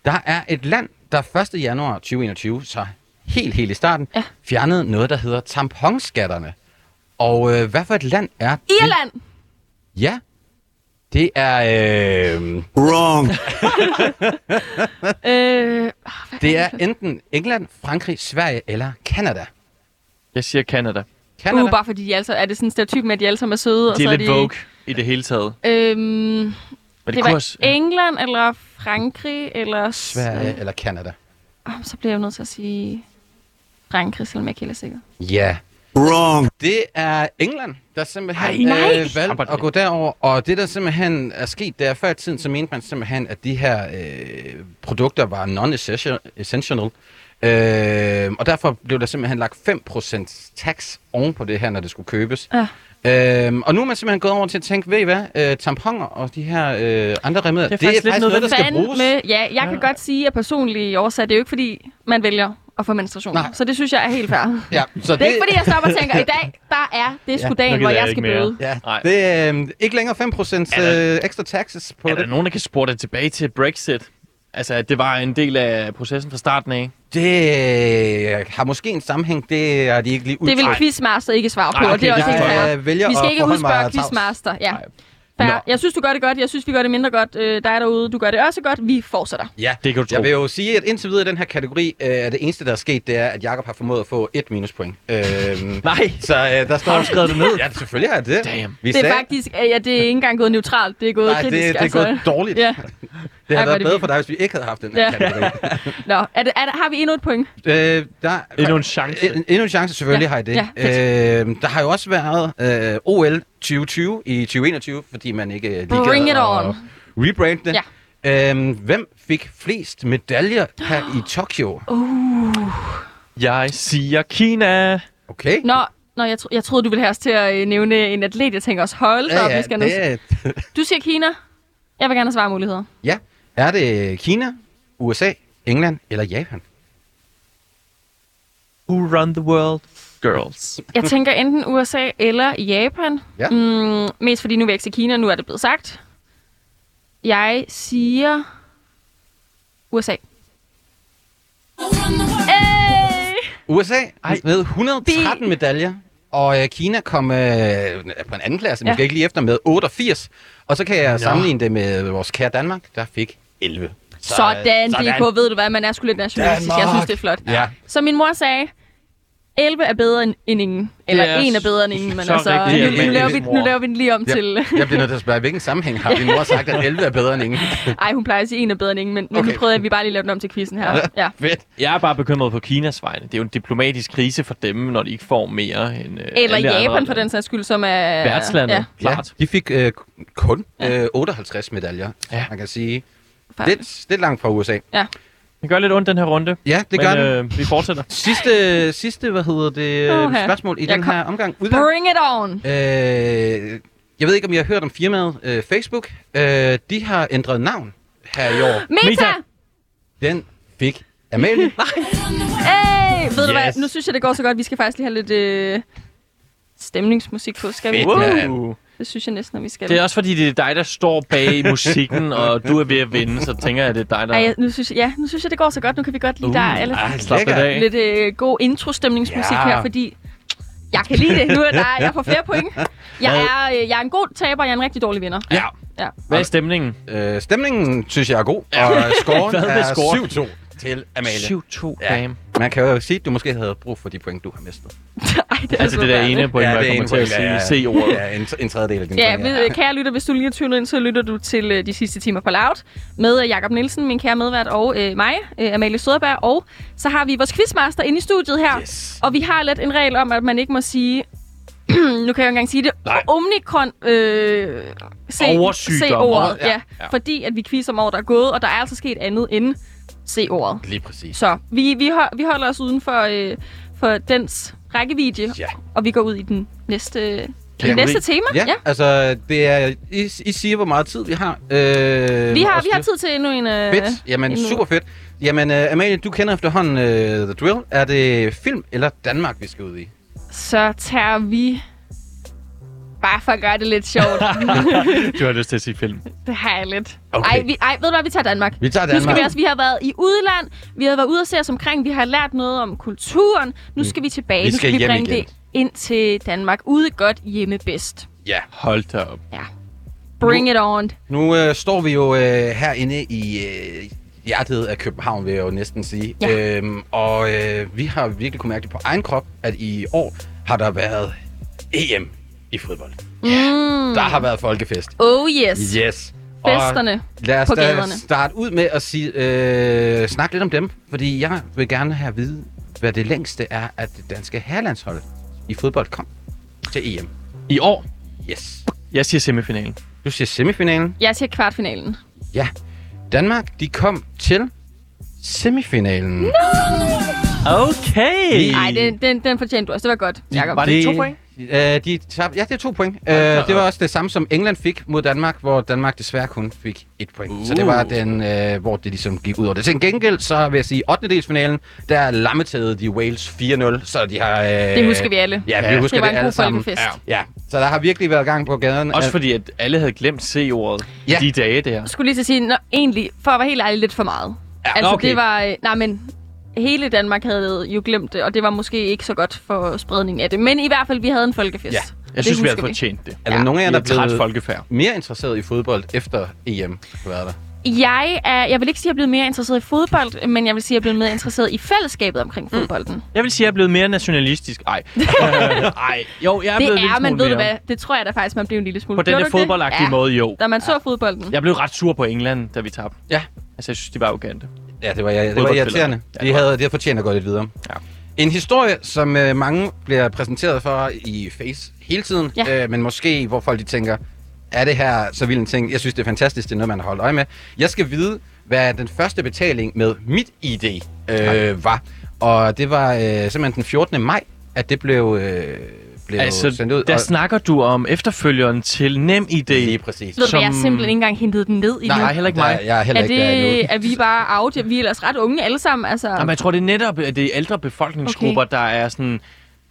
Der er et land, der 1. januar 2021, så helt, helt i starten, Ja. fjernede noget, der hedder tamponskatterne. Og øh, hvad for et land er det? Irland! Ja, det er, øh, Wrong. Øh, det er enten England, Frankrig, Sverige eller Kanada. Jeg siger Canada. Canada? uh, bare fordi de altså, er det sådan en stereotyp med, at de alle sammen er søde, og Det så er er lidt de... Vogue i det hele taget. Øhm, det, kunne var England, eller Frankrig, eller... Sverige eller Kanada? Oh, så bliver jeg nødt til at sige Frankrig, selvom jeg ikke helt er sikker. Ja, Wrong. Det er England, der simpelthen Ej, nej. øh, valgte at gå derover, og det der simpelthen er sket, det er før i tiden, så mente man simpelthen, at de her øh, produkter var non-essential, øh, og derfor blev der simpelthen lagt 5% tax oven på det her, når det skulle købes. Ja. Øhm, og nu er man simpelthen gået over til at tænke, ved I hvad, øh, tamponer og de her øh, andre remedier, det er faktisk, lidt noget, noget, der skal bruges. Med, ja, jeg kan godt sige, at personligt årsag, det er jo ikke fordi, man vælger at få menstruation. Nej. Så det synes jeg er helt fair. Ja, så Det er ikke fordi, jeg stopper og tænker, i dag, der er det sgu Ja, dagen, hvor jeg jeg skal bøde. Ja, Nej. det er øh, ikke længere 5% Er der- øh, ekstra taxes på Er det. der nogen, der kan spore det tilbage til Brexit? Altså, at det var en del af processen fra starten af? Det øh, har måske en sammenhæng, det er de ikke lige Det vil. Quizmaster ikke svare på, Nej, og det er okay, også det helt er- fair. Vi skal ikke udspørge. Quizmaster. Ja. Nej. Nå. Fair. Jeg synes, du gør det godt. Jeg synes, vi gør det mindre godt. Øh, dig derude, du gør det også godt. Vi fortsætter. Ja, Det kan du tro. jeg vil jo sige, at indtil videre i den her kategori, øh, er det eneste, der er sket, det er, at Jakob har formået at få et minuspoint. Øhm, Nej. så øh, der står... Har du skrevet det ned? Ja, selvfølgelig har jeg det. Damn. Vi Det er sagde, faktisk, øh, ja, det er ikke engang gået neutralt. Det er gået Nej, det, kritisk. det er altså. gået dårligt. Ja. Det Ej, havde er været det bedre for dig, hvis vi ikke havde haft den her Ja. kategori. Nå, er det, er det, har vi endnu et point? øh, der, Endnu en chance. En, endnu en chance, selvfølgelig Ja. har I det. Ja, øh, der har jo også været øh, OL 2020 i 2021, fordi man ikke øh, lige Bring it on. rebrande det. Ja. Øhm, hvem fik flest medaljer her i Tokyo? Jeg siger Kina. Okay. Nå, Nå jeg, tro, jeg troede, du ville have os til at øh, nævne en atlet. Jeg tænker også, hold da op, vi skal det er, Du siger Kina. Jeg vil gerne have svarmuligheder. ja. Er det Kina, USA, England eller Japan? Who run the world? Girls. Jeg tænker enten USA eller Japan. Ja. Mm, mest fordi nu vil jeg ikke sige Kina, nu er det blevet sagt. Jeg siger USA. Hey! USA Ej. med 113 medaljer, og øh, Kina kom øh, på en anden klasse, Ja. måske ikke lige efter, med 88. Og så kan jeg sammenligne det med vores kære Danmark, der fik 11. Så, Sådan, øh, DK, ved du hvad, man er sgu lidt nationalistisk. Jeg synes, det er flot. Ja. Så min mor sagde, 11 er bedre end, end ingen. Eller er 1 er bedre end ingen, men så altså, rigtigt, nu, nu, laver vi, nu laver vi den lige om Ja. til... Jeg bliver nødt til at spørge, hvilken sammenhæng har din mor sagt, at 11 er bedre end ingen? Ej, hun plejer at sige, 1 er bedre end ingen, men, Okay. nu prøvede jeg, at vi bare lige lavede den om til quizzen her. Ja. Fedt. Jeg er bare bekymret på Kinas vegne. Det er jo en diplomatisk krise for dem, når de ikke får mere end øh, Eller alle Japan andre for den sags skyld, som er... Værtslandet, Ja, klart. Ja, de fik øh, kun øh, 58 medaljer. Ja. Man kan sige, faktisk. lidt, lidt langt fra USA. Det gør lidt ondt den her runde. Ja, det men, gør det. øh, vi fortsætter. Sidste, sidste, hvad hedder det, øh, Uha. spørgsmål i Jeg den kom- her omgang. Udgang. Bring it on! Øh, jeg ved ikke, om I har hørt om firmaet øh, Facebook. Øh, de har ændret navn her i år. Meta! Meta. Den fik Amalie. Hey! Ved du hvad, Yes. nu synes jeg, det går så godt. Vi skal faktisk lige have lidt øh, stemningsmusik på. Skal vi? Fedt. Wow. Det synes jeg næsten, at vi skal. Det er også fordi, det er dig, der står bag musikken, og du er ved at vinde, så tænker jeg, at det er dig, der... Ej, nu synes jeg, ja, nu synes jeg, det går så godt. Nu kan vi godt lide, Uh, der er alle, ej, lidt øh, god introstemningsmusik Ja. her, fordi jeg kan lide det. Nu er der, jeg får flere point. Jeg er, øh, jeg er en god taber, jeg er en rigtig dårlig vinder. Ja. Ja. Hvad er stemningen? Øh, stemningen synes jeg er god, og scoren er scoren? 7-2 til Amalie. 7-2 Ja. Man kan jo sige, at du måske havde brug for de point, du har mistet. Ej, det er Altså det der ene point, hvor jeg kommer til at sige C-ordet. Ja, en, en tredjedel af din Ja, point. ved, kære lytter, hvis du lige er tunet ind, så lytter du til øh, de sidste timer på Loud med øh, Jakob Nielsen, min kære medvært, og øh, mig, øh, Amalie Søderberg. Og så har vi vores quizmaster inde i studiet her. Yes. Og vi har lidt en regel om, at man ikke må sige... nu kan jeg jo ikke engang sige det. Nej. Omikron... Øh. C-ordet, Ja, ja, ja. Fordi at vi quizzer om året, der er gået, og der er altså sket andet end C-ordet. Lige præcis. Så vi, vi, hold, vi holder os uden for, øh, for dens rækkevidde, Ja. og vi går ud i den næste, det næste tema. Ja, ja, altså, det er, I, I siger, hvor meget tid vi har. Øh, Vi har, vi har tid til endnu en... Øh, Fedt. Jamen, endnu- super fedt. Jamen, uh, Amalie, du kender efterhånden uh, The Drill. Er det film eller Danmark, vi skal ud i? Så tager vi... Bare for at gøre det lidt sjovt. Du har lyst til at sige film. det har jeg lidt. Okay. Ej, vi, ej, ved du hvad? Vi tager Danmark. Vi tager Nu skal Danmark. vi også, vi har været i udland, vi har været ude og se os omkring, vi har lært noget om kulturen. Nu skal vi tilbage, Vi nu skal skal vi bringe igen. det ind til Danmark. Ude godt, hjemme bedst. Ja. Hold da op. Ja. Bring it on. Nu uh, står vi jo uh, herinde i uh, hjertet af København, vil jeg jo næsten sige. Ja. Øhm, og uh, vi har virkelig kunne mærke det på egen krop, at i år har der været EM i fodbold. Mm. Der har været folkefest. Oh yes. Yes. Festerne Lad os på da gaderne. starte ud med at sige, øh, snakke lidt om dem, fordi jeg vil gerne have at vide, hvad det længste er, at det danske herrelandshold i fodbold kom til EM. I år, Yes. jeg siger semifinalen. Du siger semifinalen. Jeg siger kvartfinalen. Ja. Danmark, de kom til semifinalen. Okay. Nej, den, den, den fortjente du også. Det var godt, Jacob. Var det to point? Øh, de tabte, ja, det er to point. Øh, det var også det samme, som England fik mod Danmark, hvor Danmark desværre kun fik et point. Uh. Så det var den, øh, hvor det ligesom gik ud over det. Til gengæld, så vil jeg sige, 8. delsfinalen, der lammetagede de Wales 4-0, så de har... Øh, Det husker vi alle. Ja, vi Ja. husker Det var det, en alle god sammen. Ja. ja, så der har virkelig været gang på gaden. Også Øh, fordi, at alle havde glemt C-ordet Ja. de dage der. Jeg skulle lige at sige, nå, egentlig, for at være helt ærlig, lidt for meget. Ja, altså, okay. det var... øh, Nej, men hele Danmark havde jo glemt det, og det var måske ikke så godt for spredningen af det. Men i hvert fald, vi havde en folkefest. Ja. Jeg synes, vi havde fortjent det. er der ja. nogen af jer, der er er træt blevet folkefærd. mere interesseret i fodbold efter EM har været der? Jeg, er, jeg vil ikke sige, at jeg er blevet mere interesseret i fodbold, men jeg vil sige, at jeg er blevet mere interesseret i fællesskabet omkring Mm. fodbolden. Jeg vil sige, at jeg er blevet mere nationalistisk. Ej. Ej. Jo, jeg er Det blevet en lille er, men ved du hvad, det tror jeg da faktisk, man blev en lille smule. På ikke det? fodboldagtige ja. måde, jo. Da man så fodbolden. Jeg blev ret sur på England, da vi tabte. Ja. Altså, jeg synes, de var arrogante. Ja, det var, jeg, det var irriterende. Ja, De havde, de havde fortjent at gå lidt videre. Ja. En historie, som øh, mange bliver præsenteret for i Face hele tiden, Ja. øh, men måske hvor folk de tænker, er det her så vild en ting? Jeg synes, det er fantastisk, det er noget, man har holdt øje med. Jeg skal vide, hvad den første betaling med mit ID øh, var. Og det var øh, simpelthen den 14. maj, at det blev, øh, blev Altså, sendt ud. der og, snakker du om efterfølgeren til NemID. lige præcis. Ved du hvad, jeg har som- simpelthen ikke engang hentet den ned i Nej, heller ikke mig. Der, jeg er heller Er, ikke der endnu. det, er vi bare out? Vi er ellers ret unge alle sammen. Altså, Jamen, jeg tror, det er netop at det er ældre befolkningsgrupper, okay. der er sådan...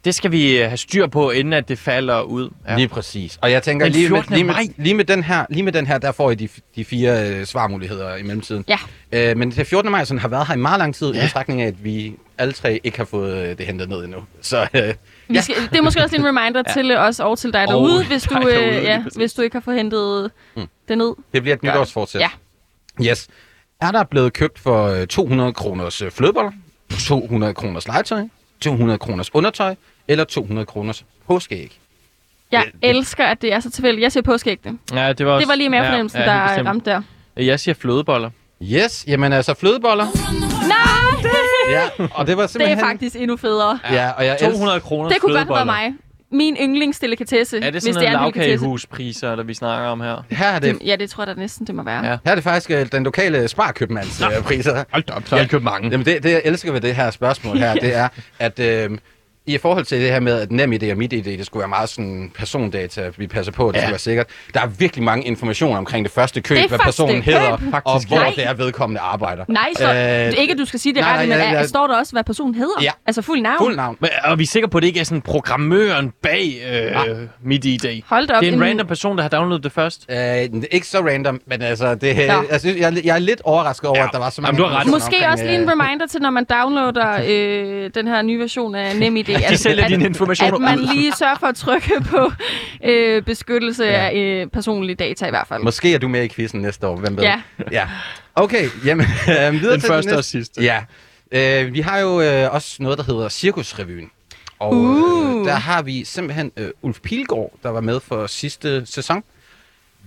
Det skal vi øh, have styr på, inden at det falder ud. Ja. Lige præcis. Og jeg tænker, lige med, 14. lige, med, lige, med den her, lige med den her, der får I de, de fire øh, svarmuligheder i mellemtiden. Ja. Øh, men det 14. maj sådan, har været her i meget lang tid, ja. i Ja. betragtning af, at vi alle tre ikke har fået øh, det hentet ned endnu. Så øh, Vi skal, det er måske også en reminder ja. til os og til dig Og derude, hvis du, derude, øh, lige ja, hvis du ikke har fået hentet mm. det ned. det bliver et nytårsfortsæt. Ja. Yes. Er der blevet købt for øh, 200 kroners øh, flødeboller, 200 kroners legetøj, 200 kroners undertøj, eller 200 kroners påskeæg? Jeg Det- elsker, at det er så tilfældigt. Jeg siger påskægte. Ja, det var, også, Det var lige mavefornemmelsen, ja, ja, ja, der bestemt. ramte der. Jeg siger flødeboller. Yes, jamen altså flødeboller. Nej! Ja, og det var Det simpelthen... er faktisk endnu federe. Ja, og jeg elsker... 200 kroner Det kunne godt have været mig. Min yndlingsdelikatesse, Er det hvis sådan det er en en delikatesse. lavkagehuspriser, der vi snakker om her? Her er det, Det, ja, det tror jeg da næsten, det må være. Ja. her er det faktisk øh, den lokale sparkøbmands øh, priser. Hold da op, så har jeg købt mange. Jamen det, det, jeg elsker ved det her spørgsmål her, det er, at øh, i forhold til det her med, at NemID og MitID, det skulle være meget sådan persondata, vi passer på, at det Ja. ja. skal være sikkert. Der er virkelig mange informationer omkring det første køb, Det hvad faktisk personen det. hedder, Køb. og Faktisk, hvor ja. det er vedkommende arbejder. Nej, så, Øh, ikke at du skal sige det nej, ret, nej, men ja, er, ja. står der også, hvad personen hedder? Ja. Altså fuld navn? Fuld navn. Men, og vi er sikre på, at det ikke er sådan programmøren bag øh, mit ID. Hold op. Det er en Jamen, random person, der har downloadet det først. Øh, ikke så random, men altså, det, jeg, synes, jeg, jeg er lidt overrasket over, Ja. at der var så Jamen, mange du har ret. Måske omkring, også lige en øh, reminder til, når man downloader øh, den her nye version af NemID. De at- sælger at- dine informationer At man ud. lige sørger for at trykke på øh, beskyttelse af øh, personlige data i hvert fald. Måske er du med i quizzen næste år, hvem ved? Ja. ja. Okay, jamen, øh, videre Den til første næste. og sidste. Ja. Øh, vi har jo øh, også noget, der hedder Cirkusrevyen. Og Uh. øh, der har vi simpelthen øh, Ulf Pilgaard, der var med for sidste sæson.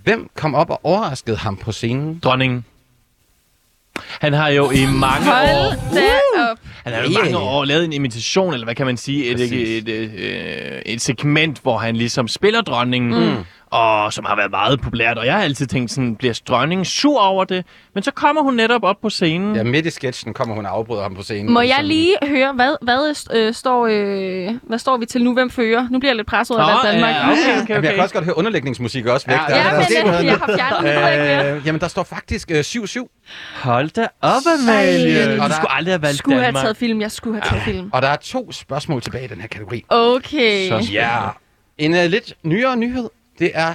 Hvem kom op og overraskede ham på scenen? Dronningen. Han har jo i mange år... Hold da op. Han har jo i Ja, mange år lavet en imitation, eller hvad kan man sige, et, et, et, et, et segment, hvor han ligesom spiller dronningen, mm. Og som har været meget populært. Og jeg har altid tænkt sådan, bliver dronningen sur over det? Men så kommer hun netop op på scenen. Ja, midt i sketchen kommer hun og afbryder ham på scenen. Må jeg Sådan- lige høre, hvad, hvad, øh, står, øh, hvad står vi til nu? Hvem fører? Nu bliver jeg lidt presset over Valg Danmark. ja, Nu- okay, okay, Jamen, jeg okay. kan også godt høre underlægningsmusik også væk. Ja, Der er Ja, der men noget jeg, jeg har fjernet den. Øh, jamen, der står faktisk øh, 7-7. Hold da op, Amalie. Du der- skulle aldrig have valgt Skulle have Danmark. taget film. Jeg skulle have taget film. Og der er to spørgsmål tilbage i den her kategori. Okay. Så- Ja. En uh, lidt nyere nyhed, det er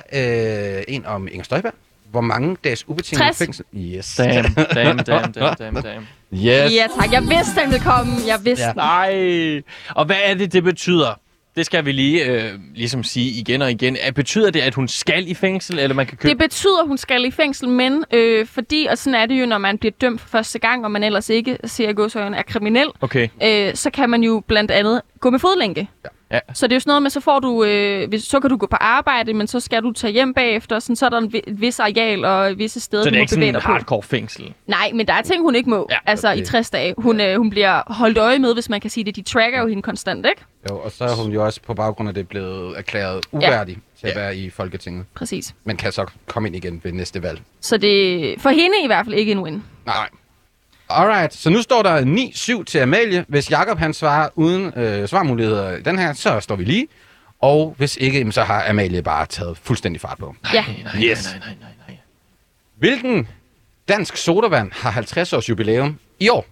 øh, en om Inger Støjberg. Hvor mange dages ubetinget 60. fængsel? Yes. Damn, damn, damn, damn, damn, damn. Yes. Ja tak, jeg vidste, den ville komme. Jeg vidste Ja. Nej. Og hvad er det, det betyder? Det skal vi lige øh, ligesom sige igen og igen. Er, betyder det, at hun skal i fængsel, eller man kan købe... Det betyder, at hun skal i fængsel, men øh, fordi, og sådan er det jo, når man bliver dømt for første gang, og man ellers ikke ser i godsøjne er kriminel, Okay. øh, så kan man jo blandt andet gå med fodlænke. Ja. Så det er jo sådan noget med, så får du, øh, hvis, så kan du gå på arbejde, men så skal du tage hjem bagefter, sådan, så er der en et vis areal og visse steder, Så det er må ikke sådan bevæge en dig på. hardcore fængsel? Nej, men der er ting, hun ikke må, Ja, ja, altså okay. i 60 dage. Hun, øh, hun bliver holdt øje med, hvis man kan sige det. De tracker jo hende konstant, ikke? Jo, og så er hun jo også på baggrund af det blevet erklæret uværdig ja. til at være i Folketinget. Præcis. Men kan så komme ind igen ved næste valg. Så det for hende i hvert fald ikke en win. Nej. Alright, så nu står der 9-7 til Amalie. Hvis Jakob han svarer uden øh, svarmuligheder i den her, så står vi lige. Og hvis ikke, jamen, så har Amalie bare taget fuldstændig fart på. Ja. Nej, nej, Yes. nej, nej, nej, nej. Hvilken dansk sodavand har 50 års jubilæum i år?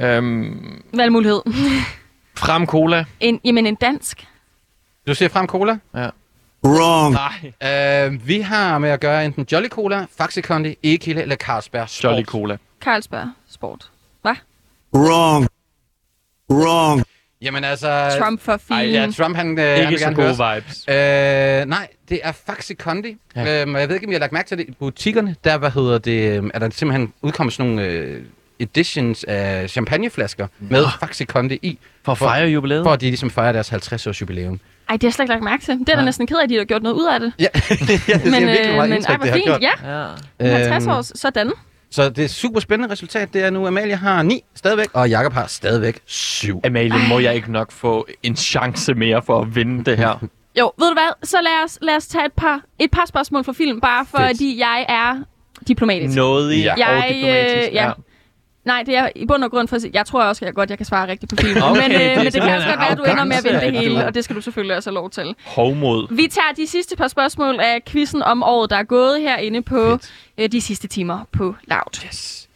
Øhm, Valgmulighed. frem cola. En, jamen en dansk. Du siger frem cola? Ja. Wrong. Nej. Uh, vi har med at gøre enten Jolly Cola, Faxi Kondi, Egekilde eller Carlsberg Sport. Jolly cola. Carlsberg Sport. Hvad? Wrong. Wrong. Jamen altså... Trump for filen. Ja, Trump han, øh, han Ikke vil så gerne gode høres. vibes. Øh, nej, det er Faxi Kondi. Ja. Øhm, jeg ved ikke, om jeg har lagt mærke til det i butikkerne. Der, hvad hedder det, øhm, er der simpelthen udkommet sådan nogle øh, editions af champagneflasker med Faxi Kondi i, For at fejre jubilæet. for at de ligesom fejrer deres 50 års jubilæum. Ej, det har jeg slet ikke lagt mærke til. Det er da næsten ked af, at de har gjort noget ud af det. Ja, ja det Men, virkelig øh, meget men indtryk, ej, hvor det har fint. gjort. Ja, Ja. 50 Øhm, år. Sådan. Så det er super spændende resultat. Det er nu, Amalie har 9 stadigvæk, og Jakob har stadigvæk 7. Amalie, må jeg ikke nok få en chance mere for at vinde det her? Jo, ved du hvad? Så lad os, lad os tage et par, et par spørgsmål fra film, bare Fedt. fordi jeg er diplomatisk. Noget i Ja. og Jeg, diplomatisk. øh, ja. Nej, det er i bund og grund for at sige- Jeg tror også, at jeg godt jeg kan svare rigtigt på film. Okay, men, det øh, men det kan også godt være, at du ender med at vinde det hele, og det skal du selvfølgelig også have lov til. Hovmod. Vi tager de sidste par spørgsmål af quizzen om året, der er gået herinde på øh, de sidste timer på Loud. Yes.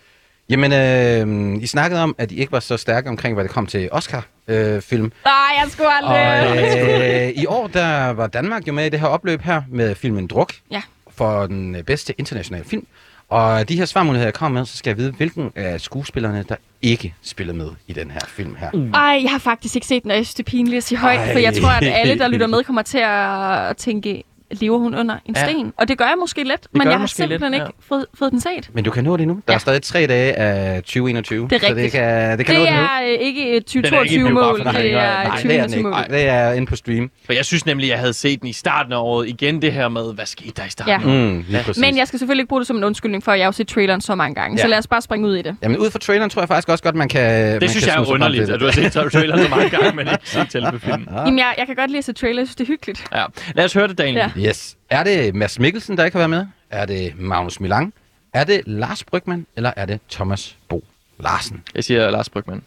Jamen, øh, I snakkede om, at I ikke var så stærke omkring, hvad det kom til Oscar-film. Øh, film. Nej, jeg skulle og aldrig... øh, i år, der var Danmark jo med i det her opløb her med filmen Druk Ja. for den bedste internationale film. Og de her svarmuligheder, jeg kommer med, så skal jeg vide, hvilken af skuespillerne, der ikke spiller med i den her film her. Ej, jeg har faktisk ikke set den, og jeg synes, det er pinligt at sige højt, for jeg tror, at alle, der lytter med, kommer til at tænke, lever hun under en Ja. sten? Og det gør jeg måske lidt, men jeg har simpelthen lidt, ikke fået, fået den set. Men du kan nå det nu. Der Ja. er stadig tre dage af 2021. Det er Så det rigtigt. kan, det kan Det nu. er øh, ikke et Den er ikke i 2022-mål, biograferne det er det er den ikke. 2021-mål. Nej, det er inde på stream. For jeg synes nemlig, jeg havde set den i starten af året. Igen det her med, hvad skete der i starten Ja. Mm. Men jeg skal selvfølgelig ikke bruge det som en undskyldning for, at jeg har jo set traileren så mange gange. Så Ja. lad os bare springe ud i det. Jamen ud fra traileren tror jeg faktisk også godt, man kan man Det synes kan jeg er underligt, at du har set traileren så mange gange, men ikke set selve filmen. Jamen, jeg, jeg kan godt lide at se trailer, jeg synes, det er hyggeligt. Ja. Lad os høre det, Daniel. Ja. Yes. Er det Mads Mikkelsen, der ikke har været med? Er det Magnus Milang? Er det Lars Brygman? Eller er det Thomas Bo Larsen? Jeg siger Lars Brygman.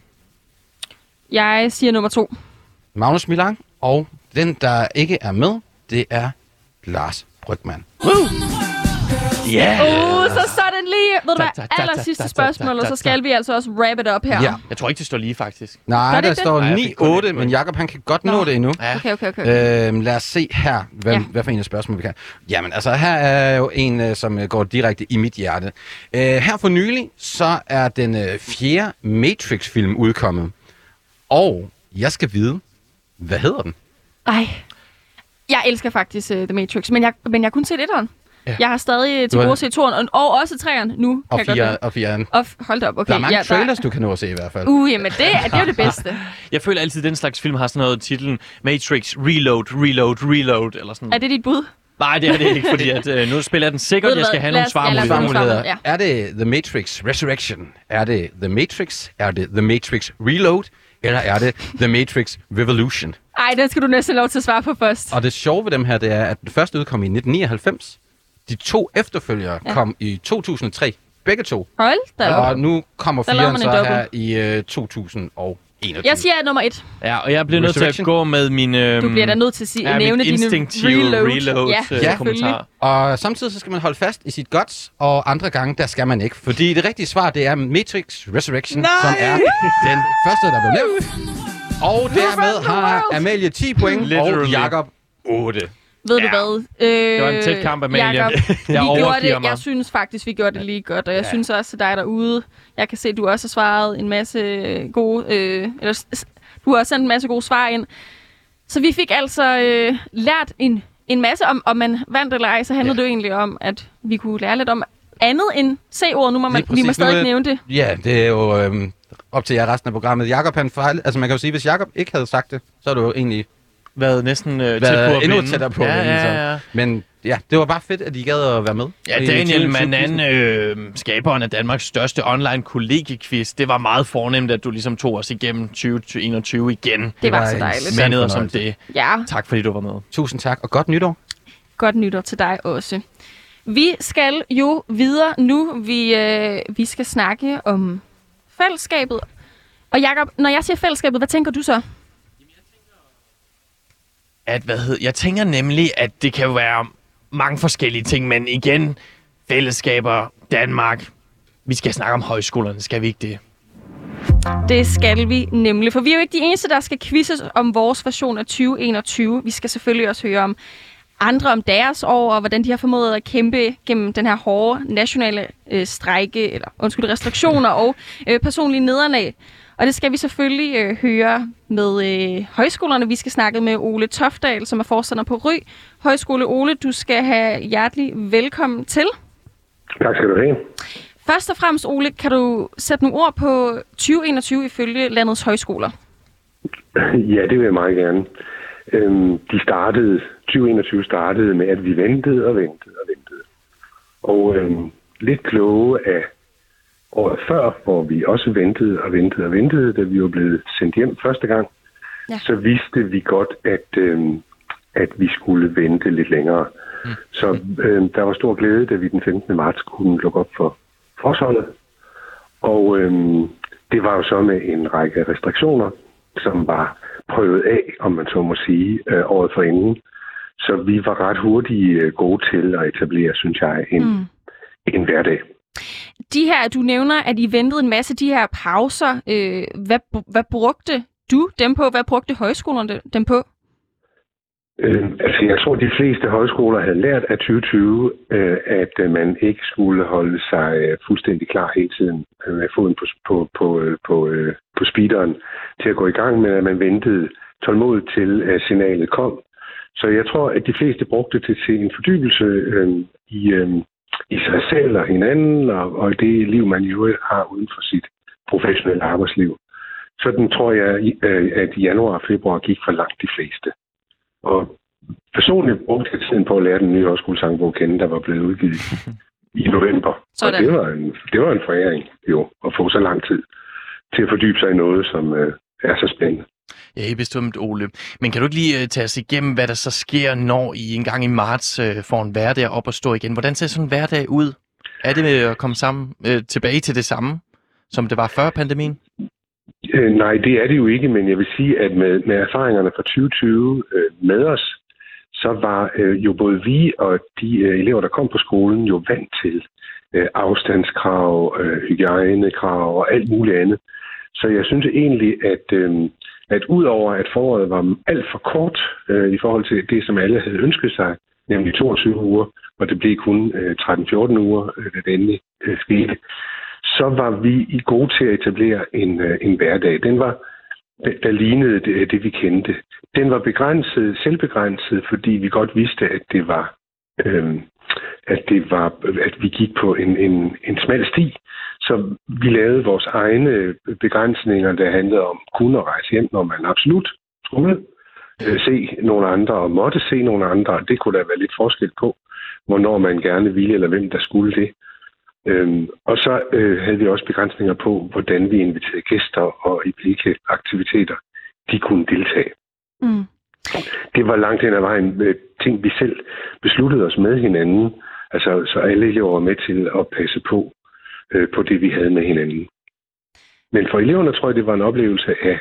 Jeg siger nummer to. Magnus Milang, og den, der ikke er med, det er Lars Brygman. Ja! Uh, så så er det lige, ved du hvad, aller sidste spørgsmål, og så skal vi altså også wrap it up her. Ja. Jeg tror ikke, det står lige, faktisk. Nej, det der står det? Et 9-8, point. men Jakob han kan godt Nå. nå det endnu. Ja. Okay, okay, okay. Øhm, lad os se her, hvad, Ja. hvad for en af spørgsmål vi kan. Jamen, altså her er jo en, øh, som øh, går direkte i mit hjerte. Øh, her for nylig, så er den øh, fjerde Matrix-film udkommet. Og jeg skal vide, hvad hedder den? Ej. Jeg elsker faktisk uh, The Matrix, men jeg, men jeg har kun set etteren. Ja. Ja. Jeg har stadig øh, til gode set toeren, og, og også treeren nu. Og kan jeg godt fire, og fire. Og f- hold da op, okay. Der er mange ja, trailers, du kan nå at se i hvert fald. Uh, jamen det, er- det er jo det bedste. Jeg føler altid, at den slags film har sådan noget titlen Matrix Reload, Reload, Reload, eller sådan Er det dit bud? Nej, det er det ikke, fordi at, øh, nu spiller jeg den sikkert. Jeg skal have nogle ja, svarmuligheder. Svarmuligheder. Ja. Er det The Matrix Resurrection? Er det The Matrix? Er det The Matrix Reload? Eller er det The Matrix Revolution? Ej, den skal du næsten have lov til at svare på først. Og det sjove ved dem her, det er, at den første udkom i 1999. De to efterfølgere Ja. ja. kom i 2003. Begge to. Hold da op. Og nu kommer en så her i øh, 2021. Jeg siger nummer et. Ja, og jeg bliver nødt til at gå med min... Øh, Du bliver da nødt til at sige, ja, nævne dine instinktive reload. reload, ja, øh, selvfølgelig. kommentar. Og samtidig så skal man holde fast i sit guts, og andre gange, der skal man ikke. Fordi det rigtige svar, det er Matrix Resurrection, Nej! som er den første, der blev nævnt. Og dermed har. Amalie 10 point, og. Jakob 8. Ved du Ja. hvad? Øh, Det var en tæt kamp, Amalie. Jacob, Jeg vi gjorde det. mig. Jeg synes faktisk, vi gjorde det lige godt, og jeg Ja. synes også til dig derude. Jeg kan se, at du også har svaret en masse gode... Øh, eller, du har også sendt en masse gode svar ind. Så vi fik altså øh, lært en, en masse om, om man vandt eller ej. Så handlede Ja. det jo egentlig om, at vi kunne lære lidt om andet end C-ordet. Nu må man, Lige vi må. Nu stadig er- nævne det. Ja, det er jo øhm, op til jer resten af programmet. Jakob han fejl, altså man kan jo sige, hvis Jakob ikke havde sagt det, så er det jo egentlig Været næsten øh, tæt været på at endnu vinde. tættere på ja, at vinde. Ja, så. ja. Men ja, det var bare fedt, at I gad at være med. Ja, Daniel 2020 Manan, øh, skaberen af Danmarks største online kollegiequiz. Det var meget fornemt, at du ligesom tog os igennem 2021 igen. Det, det var, var så dejligt. os som det. Ja, Tak fordi du var med. Tusind tak, og godt nytår. godt nytår til dig også. Vi skal jo videre nu. Vi, øh, vi skal snakke om fællesskabet. Og Jakob, når jeg siger fællesskabet, hvad tænker du så? At, hvad hed, jeg tænker nemlig, at det kan være mange forskellige ting, men igen, fællesskaber, Danmark. Vi skal snakke om højskolerne, skal vi ikke det? Det skal vi nemlig, for vi er jo ikke de eneste, der skal quizzes om vores version af 2021. Vi skal selvfølgelig også høre om andre om deres år, og hvordan de har formået at kæmpe gennem den her hårde nationale øh, strejke, eller undskyld, restriktioner og øh, personlige nederlag. Og det skal vi selvfølgelig øh, høre med øh, højskolerne. Vi skal snakke med Ole Tofdal, som er forstander på Ry. Højskole Ole, du skal have hjertelig velkommen til. Tak skal du have. Først og fremmest, Ole, kan du sætte nogle ord på 2021 ifølge landets højskoler? Ja, det vil jeg meget gerne. Øhm, de startede, 2021 startede med, at vi ventede og ventede og ventede. Og øhm, lidt kloge af året før, hvor vi også ventede og ventede og ventede, da vi var blevet sendt hjem første gang, Ja. så vidste vi godt, at, øhm, at vi skulle vente lidt længere. Mm. Så øhm, der var stor glæde, da vi den 15. marts kunne lukke op for forsholdet. Og øhm, det var jo så med en række restriktioner, som var prøvet af, om man så må sige, øh, året forinden. Så vi var ret hurtigt øh, gode til at etablere, synes jeg, en, mm. en hverdag. De her, du nævner, at I ventede en masse de her pauser. Øh, hvad, hvad brugte du dem på? Hvad brugte højskolerne dem på? Øh, altså, jeg tror, de fleste højskoler havde lært af 2020, øh, at øh, man ikke skulle holde sig øh, fuldstændig klar hele tiden øh, med foden på, på, på, øh, på, øh, på speederen til at gå i gang men at man ventede tålmodigt til at signalet kom. Så jeg tror, at de fleste brugte det til en fordybelse øh, i, øh, i sig selv og hinanden, og, og det liv, man jo har uden for sit professionelle arbejdsliv. Sådan tror jeg, i- øh, at januar og februar gik for langt de fleste. Og personligt brugte jeg tiden på at lære den nye højskolesangbog at kende, der var blevet udgivet i november. Sådan. Og det var, en, det var en foræring jo, at få så lang tid til at fordybe sig i noget, som øh, er så spændende. Ja, bestemt, Ole. Men kan du ikke lige øh, tage os igennem, hvad der så sker, når I en gang i marts øh, får en hverdag op og stå igen? Hvordan ser sådan en hverdag ud? Er det med at komme sammen øh, tilbage til det samme, som det var før pandemien? Øh, nej, det er det jo ikke, men jeg vil sige, at med, med erfaringerne fra 2020 øh, med os, så var øh, jo både vi og de øh, elever, der kom på skolen, jo vant til øh, afstandskrav, øh, hygiejnekrav og alt muligt andet. Så jeg synes egentlig, at, øh, at udover at foråret var alt for kort øh, i forhold til det, som alle havde ønsket sig, nemlig 22 uger, og det blev kun øh, 13-14 uger, øh, da det endelig øh, skete, så var vi i gode til at etablere en, øh, en hverdag. Den var, der lignede det, det, vi kendte. Den var begrænset, selvbegrænset, fordi vi godt vidste, at det var, øh, at det var, at vi gik på en, en, en smal sti. Så vi lavede vores egne begrænsninger, der handlede om kun at rejse hjem, når man absolut skulle øh, se nogle andre og måtte se nogle andre. Det kunne der være lidt forskel på, hvornår man gerne ville, eller hvem der skulle det. Øhm, og så øh, havde vi også begrænsninger på, hvordan vi inviterede gæster og i hvilke aktiviteter de kunne deltage. Mm. Det var langt hen ad vejen øh, ting, vi selv besluttede os med hinanden. Altså, så alle elever var med til at passe på, øh, på det, vi havde med hinanden. Men for eleverne tror jeg, det var en oplevelse af,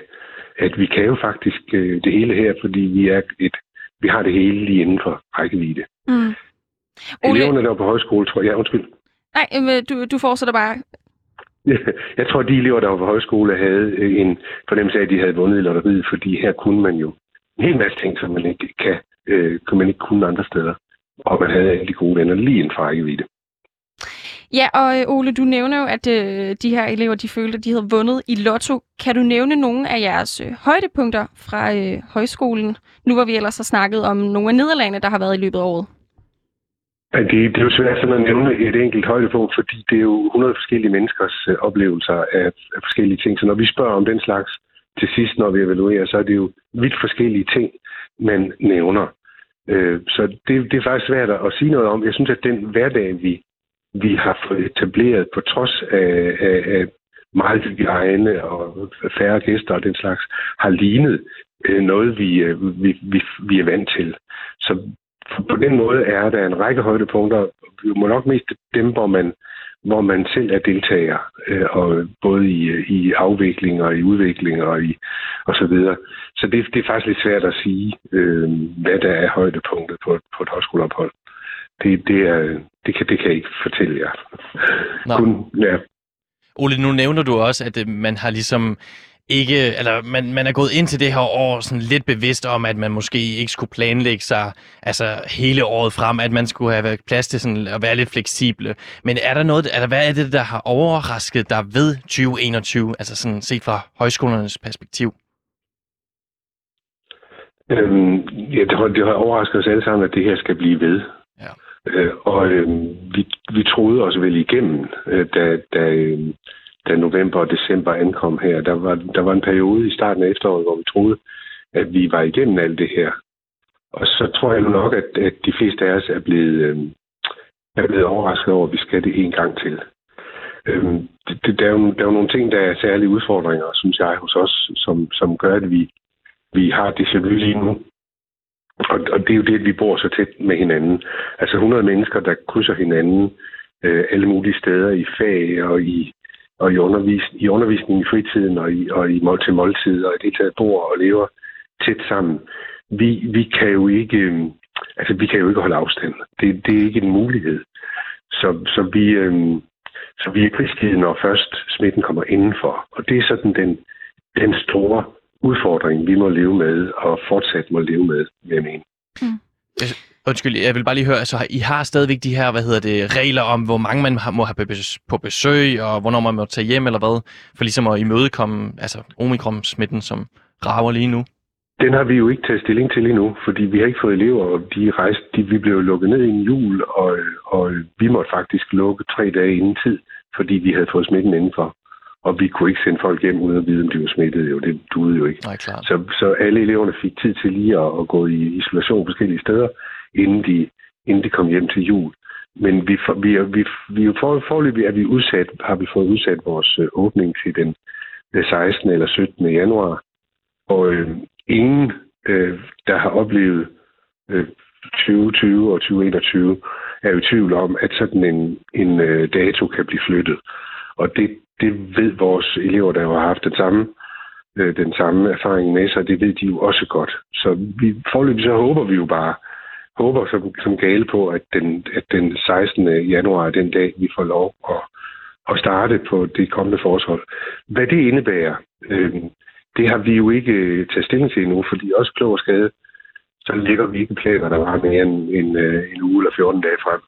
at vi kan jo faktisk øh, det hele her, fordi vi er et, vi har det hele lige inden for rækkevidde. Mm. Ole, Eleverne, der var på højskole, tror jeg, ja, undskyld. nej, øh, du, du fortsætter bare. Jeg tror, at de elever, der var på højskole, havde øh, en fornemmelse af, at de havde vundet i lotteriet, fordi her kunne man jo en hel masse ting, som man ikke kan, øh, kan man ikke kunne andre steder. Og man havde alle de gode venner lige for rækkevidde. Ja, og øh, Ole, du nævner jo, at øh, de her elever, de følte, at de havde vundet i lotto. Kan du nævne nogle af jeres øh, højdepunkter fra øh, højskolen? Nu hvor vi ellers har snakket om nogle af nederlagene, der har været i løbet af året. Ja, Det, det er jo svært sådan at nævne et enkelt højdepunkt, fordi det er jo 100 forskellige menneskers øh, oplevelser af, af forskellige ting. Så når vi spørger om den slags til sidst, når vi evaluerer, så er det jo vidt forskellige ting, man nævner. Øh, så det, det er faktisk svært at sige noget om. Jeg synes, at den hverdag, vi, vi har fået etableret på trods af, af, af meget hygiejne og færre gæster og den slags, har lignet øh, noget, vi, øh, vi, vi, vi er vant til. Så på den måde er der en række højdepunkter, vi må nok mest dem, hvor man, hvor man selv er deltager, øh, og både i, øh, i afvikling og i udvikling og, i, og så videre. Så det, det er faktisk lidt svært at sige, øh, hvad der er højdepunktet på, på et højskoleophold. Det, det, er, det, kan, det kan jeg ikke fortælle jer. Nå. Kun, ja, Ole, nu nævner du også, at øh, man har ligesom ikke, eller man, man er gået ind til det her år sådan lidt bevidst om, at man måske ikke skulle planlægge sig altså hele året frem, at man skulle have plads til sådan at være lidt fleksible. Men er der noget, eller hvad er det, der har overrasket dig ved 2021, altså sådan set fra højskolernes perspektiv? Øhm, ja, det, har, det har overrasket os alle sammen, at det her skal blive ved. Ja. Øh, og øh, vi, vi troede os vel igennem, øh, da, da, øh, da november og december ankom her. Der var, der var en periode i starten af efteråret, hvor vi troede, at vi var igennem alt det her. Og så tror jeg nu nok, at, at de fleste af os er blevet, øh, er blevet overrasket over, at vi skal det en gang til. Øh, det, det, der, er jo, der er jo nogle ting, der er særlige udfordringer, synes jeg, hos os, som, som gør, at vi, vi har det vu lige nu. Og, og det er jo det, at vi bor så tæt med hinanden. Altså 100 mennesker, der krydser hinanden øh, alle mulige steder i fag og i, og i, undervis, i undervisning i fritiden og i, og i mål til måltid og i det taget bor og lever tæt sammen. Vi, vi kan jo ikke øh, altså vi kan jo ikke holde afstand. Det, det er ikke en mulighed. Så, så vi øh, så vi er prisgivet, når først smitten kommer indenfor. Og det er sådan den, den store udfordring, vi må leve med, og fortsat må leve med, vil jeg mene. Undskyld, jeg vil bare lige høre, altså I har stadigvæk de her, hvad hedder det, regler om, hvor mange man må have på bes- på besøg, og hvornår man må tage hjem eller hvad, for ligesom at imødekomme altså omikron-smitten, som rager lige nu. Den har vi jo ikke taget stilling til endnu, fordi vi har ikke fået elever, og de rejste, de, vi blev lukket ned i en jul, og, og vi måtte faktisk lukke tre dage inden tid, fordi vi havde fået smitten indenfor. Og vi kunne ikke sende folk hjem uden at vide, om de var smittet. Jo, det duede jo ikke. Nej, klart. Så, så alle eleverne fik tid til lige at, at gå i isolation forskellige steder, inden de, inden de kom hjem til jul. Men vi, for- vi, vi, vi for, forløbig er vi udsat, har vi fået udsat vores øh, åbning til den den 16. eller 17. januar. Og øh, ingen, øh, der har oplevet øh, 2020 og 2021, er jo i tvivl om, at sådan en, en øh, dato kan blive flyttet. Og det, det ved vores elever, der har haft den samme øh, den samme erfaring med sig, det ved de jo også godt. Så vi, forløbig så håber vi jo bare, håber som, som gale på, at den, at den 16. januar er den dag, vi får lov at, at starte på det kommende forshold. Hvad det indebærer, øh, det har vi jo ikke taget stilling til endnu, fordi også klog og skade, så ligger vi ikke planer, der var mere end en, øh, en uge eller 14 dage frem.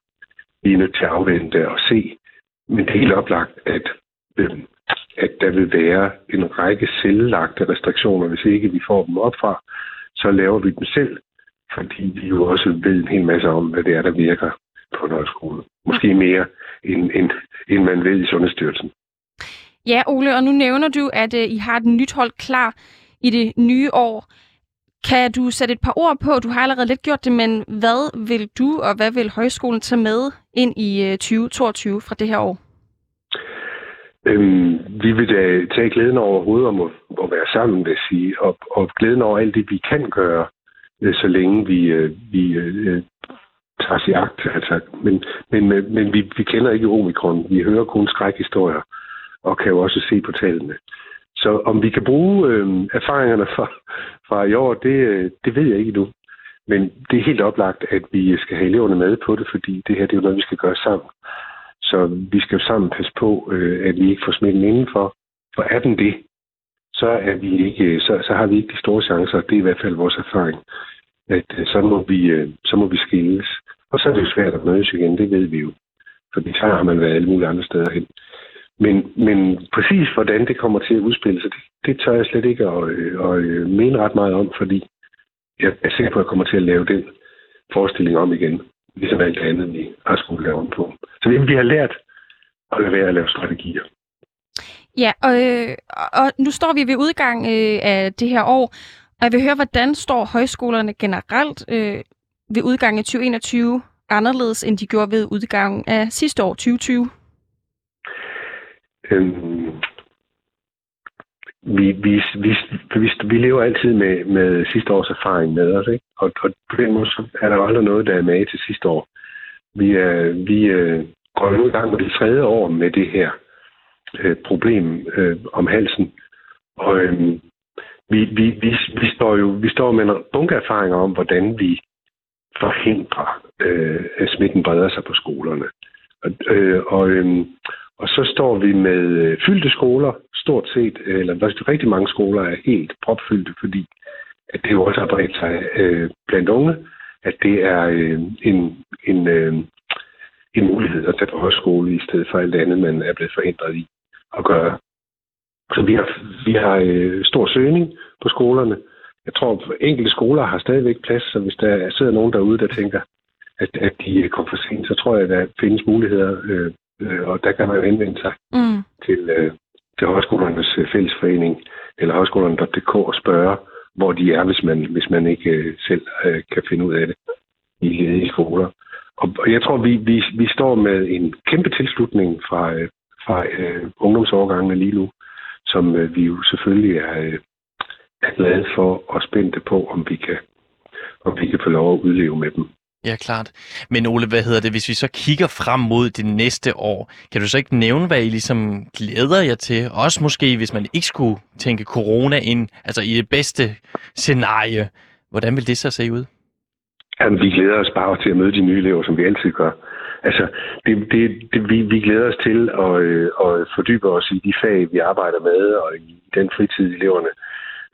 Vi er nødt til at afvente og se. Men det er helt oplagt, at, øh, at der vil være en række selvlagte restriktioner, hvis ikke vi får dem op fra, så laver vi dem selv, fordi vi jo også ved en hel masse om, hvad det er, der virker på en højskole. Måske mere, end, end, end man ved i Sundhedsstyrelsen. Ja, Ole, og nu nævner du, at øh, I har et nyt hold klar i det nye år. Kan du sætte et par ord på, du har allerede lidt gjort det, men hvad vil du og hvad vil højskolen tage med ind i øh, 2022 fra det her år? Øhm, vi vil da tage glæden over hovedet om at, at være sammen, vil sige, og, og glæden over alt det, vi kan gøre, øh, Øh, så længe vi, øh, vi øh, tager os i agt. Altså, men men, men, vi, vi kender ikke omikron. Vi hører kun skrækhistorier og kan jo også se på tallene. Så om vi kan bruge øh, erfaringerne fra, fra i år, det, det ved jeg ikke nu. Men det er helt oplagt, at vi skal have eleverne med på det, fordi det her det er jo noget, vi skal gøre sammen. Så vi skal jo sammen passe på, øh, at vi ikke får smitten indenfor. For er den det, så, er vi ikke, så, så har vi ikke de store chancer. Det er i hvert fald vores erfaring. At øh, så, må vi, øh, så må vi skilles. Og så er det jo svært at mødes igen, det ved vi jo. Fordi så har man været alle mulige andre steder hen. Men, men præcis hvordan det kommer til at udspille sig, det, det tør jeg slet ikke at, øh, at, at mene ret meget om, fordi jeg er sikker på, at jeg kommer til at lave den forestilling om igen, ligesom alt andet, vi har skulle lave om på. Så vi har lært at lade være at lave strategier. Ja, og, øh, og nu står vi ved udgang øh, af det her år, og jeg vil høre, hvordan står højskolerne generelt øh, ved udgangen af 2021 anderledes, end de gjorde ved udgangen af sidste år, 2020? Øhm, vi, vi, vi, vi, vi lever altid med, med sidste års erfaring med os, ikke? Og, og på den måde så er der aldrig noget, der er med til sidste år. Vi, er, vi øh, går nu i gang med det tredje år med det her øh, problem øh, om halsen. Og øh, vi, vi, vi, vi, står jo vi står med en bunke erfaringer om, hvordan vi forhindrer, øh, at smitten breder sig på skolerne. Og, øh, og, øh, og så står vi med øh, fyldte skoler, stort set, øh, eller rigtig mange skoler er helt propfyldte, fordi at det jo også har bredt sig øh, blandt unge, at det er øh, en, en, øh, en mulighed at tage på højskole i stedet for alt andet, man er blevet forhindret i at gøre. Så vi har, vi har øh, stor søgning på skolerne. Jeg tror, at enkelte skoler har stadigvæk plads, så hvis der sidder nogen derude, der tænker, at, at de kommer for sent, så tror jeg, at der findes muligheder øh, øh, og der kan man jo henvende sig mm. til, øh, til Højskolernes øh, Fællesforening eller højskolerne.dk og spørge, hvor de er, hvis man, hvis man ikke øh, selv øh, kan finde ud af det i ledige skoler. Og, og jeg tror, vi, vi, vi står med en kæmpe tilslutning fra, øh, fra øh, ungdomsovergangene lige nu, som øh, vi jo selvfølgelig er, øh, er glade for og spændte på, om vi kan om vi kan få lov at udleve med dem. Ja, klart. Men Ole, hvad hedder det, hvis vi så kigger frem mod det næste år, kan du så ikke nævne, hvad I ligesom glæder jer til? Også måske, hvis man ikke skulle tænke corona ind, altså i det bedste scenarie. Hvordan vil det så se ud? Jamen, vi glæder os bare til at møde de nye elever, som vi altid gør. Altså, det, det, det, vi, vi glæder os til at, øh, at fordybe os i de fag, vi arbejder med, og i den fritid, eleverne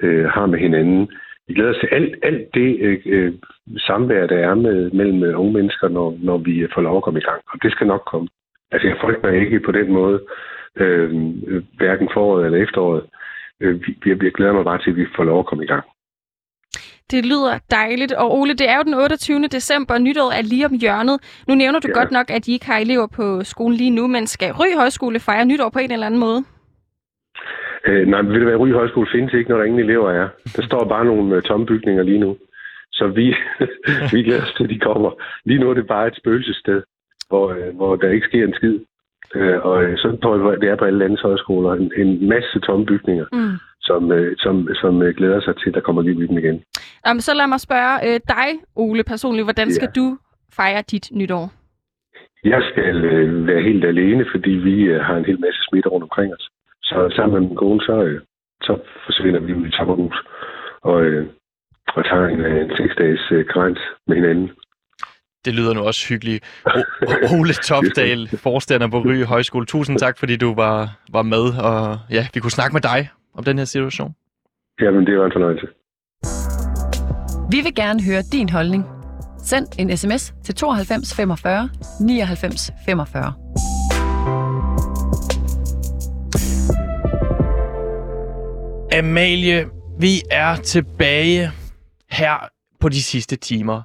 øh, har med hinanden. Vi glæder os til alt, alt det øh, øh samvær, der er med, mellem øh, unge mennesker, når, når vi får lov at komme i gang. Og det skal nok komme. Altså, jeg frygter ikke på den måde, øh, øh hverken foråret eller efteråret. Øh, vi, vi glæder mig bare til, at vi får lov at komme i gang. Det lyder dejligt. Og Ole, det er jo den 28. december, og nytåret er lige om hjørnet. Nu nævner du ja. godt nok, at I ikke har elever på skolen lige nu, men skal Ry Højskole fejre nytår på en eller anden måde? Øh, nej, vil det være, Ry Højskole findes ikke, når der ingen elever er. Der står bare nogle øh, tomme bygninger lige nu. Så vi, vi glæder os til, at de kommer. Lige nu er det bare et spøgelsessted, hvor, øh, hvor der ikke sker en skid. Øh, og øh, så tror jeg, det er på alle landets højskoler. En, en masse tomme bygninger, mm. Som, øh, som, som øh, glæder sig til, at der kommer liv i dem igen. Jamen, så lad mig spørge øh, dig, Ole, personligt. Hvordan skal ja. du fejre dit nytår? Jeg skal øh, være helt alene, fordi vi øh, har en hel masse smitte rundt omkring os. Så sammen med min kone, så, øh, så forsvinder vi ud i Tammerhus og, øh, og tager en, øh, en seks-dages øh, grænse med hinanden. Det lyder nu også hyggeligt. O- Ole Topdal, forstander på Ryge Højskole. Tusind tak, fordi du var, var med, og ja, vi kunne snakke med dig om den her situation. Jamen, det var en fornøjelse. Vi vil gerne høre din holdning. Send en sms til 92 45 99 45. Amalie, vi er tilbage her på de sidste timer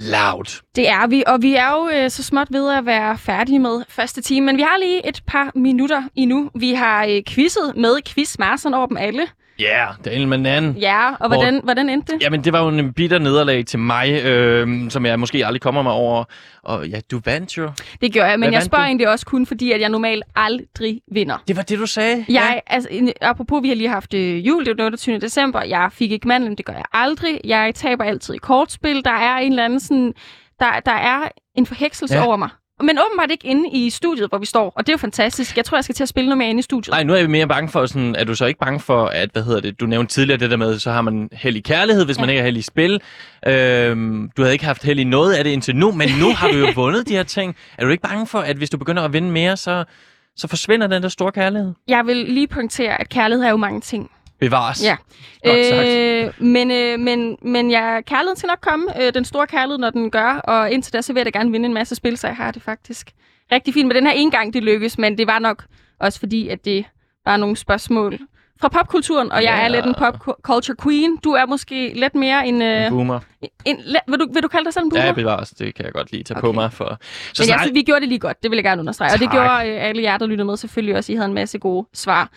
Loud. Det er vi, og vi er jo øh, så småt ved at være færdige med første time, men vi har lige et par minutter endnu. Vi har øh, quizzet med Quizmasteren over dem alle. Ja, yeah, Daniel Manan. Ja, og hvordan, hvordan endte det? Jamen, det var jo en bitter nederlag til mig, øh, som jeg måske aldrig kommer mig over. Og ja, du vandt jo. Det gjorde jeg, men Hvad jeg spørger du? egentlig også kun, fordi at jeg normalt aldrig vinder. Det var det, du sagde? Jeg, altså, en- apropos, vi har lige haft øh, jul, det den 28. december. Jeg fik ikke mandlen, det gør jeg aldrig. Jeg taber altid i kortspil. Der er en eller anden sådan... Der, der er en forhekselse Ja. ja. over mig. Men åbenbart ikke inde i studiet, hvor vi står. Og det er jo fantastisk. Jeg tror, jeg skal til at spille noget mere inde i studiet. Nej, nu er jeg mere bange for sådan, er du så ikke bange for, at, hvad hedder det, du nævnte tidligere det der med, så har man held i kærlighed, hvis ja. man ikke har held i spil. Øhm, du havde ikke haft held i noget af det indtil nu, men nu har du jo vundet de her ting. Er du ikke bange for, at hvis du begynder at vinde mere, så, så forsvinder den der store kærlighed? Jeg vil lige pointere, at kærlighed er jo mange ting. Bevares. Ja. Øh, men, øh, men, men ja, kærligheden skal nok komme. Øh, den store kærlighed, når den gør. Og indtil da, så vil jeg da gerne vinde en masse spil, så jeg har det faktisk rigtig fint med den her en gang, det lykkes. Men det var nok også fordi, at det var nogle spørgsmål fra popkulturen, og jeg Ja. er lidt en pop culture queen. Du er måske lidt mere en... Øh, Boomer. en vil, du, vil du kalde dig selv en boomer? Ja, bevares. Det kan jeg godt lige tage okay. på mig. For. Så Men jeg snart, synes, vi gjorde det lige godt. Det vil jeg gerne understrege. Og det Tak. gjorde øh, alle jer, der lyttede med selvfølgelig også. I havde en masse gode svar.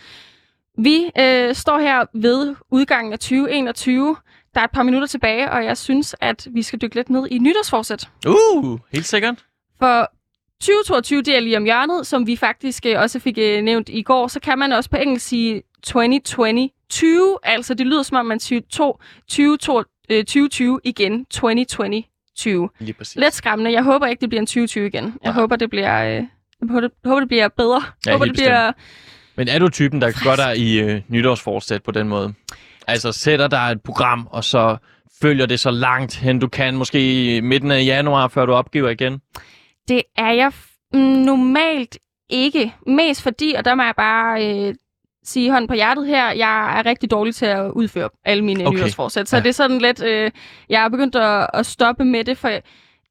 Vi øh, står her ved udgangen af 2021. Der er et par minutter tilbage, og jeg synes, at vi skal dykke lidt ned i nytårsforsæt. Uh, helt sikkert. For 2022, det er lige om hjørnet, som vi faktisk øh, også fik øh, nævnt i går, så kan man også på engelsk sige 2020. Altså, det lyder som om, man siger to- 20, øh, 2020 igen. 2020. Lige præcis. Lidt skræmmende. Jeg håber ikke, det bliver en 2020 igen. Jeg Nej. håber, det bliver... Øh, jeg håber, det, håber, bliver bedre. Ja, Jeg håber, helt det bliver... Men er du typen, der gør dig i øh, nytårsforsæt på den måde? Altså sætter dig et program, og så følger det så langt hen du kan, måske i midten af januar, før du opgiver igen? Det er jeg mm, normalt ikke. Mest fordi, og der må jeg bare øh, sige hånden på hjertet her, jeg er rigtig dårlig til at udføre alle mine Okay. nytårsforsæt. Så ja. det er sådan lidt... Øh, jeg er begyndt at, at stoppe med det, for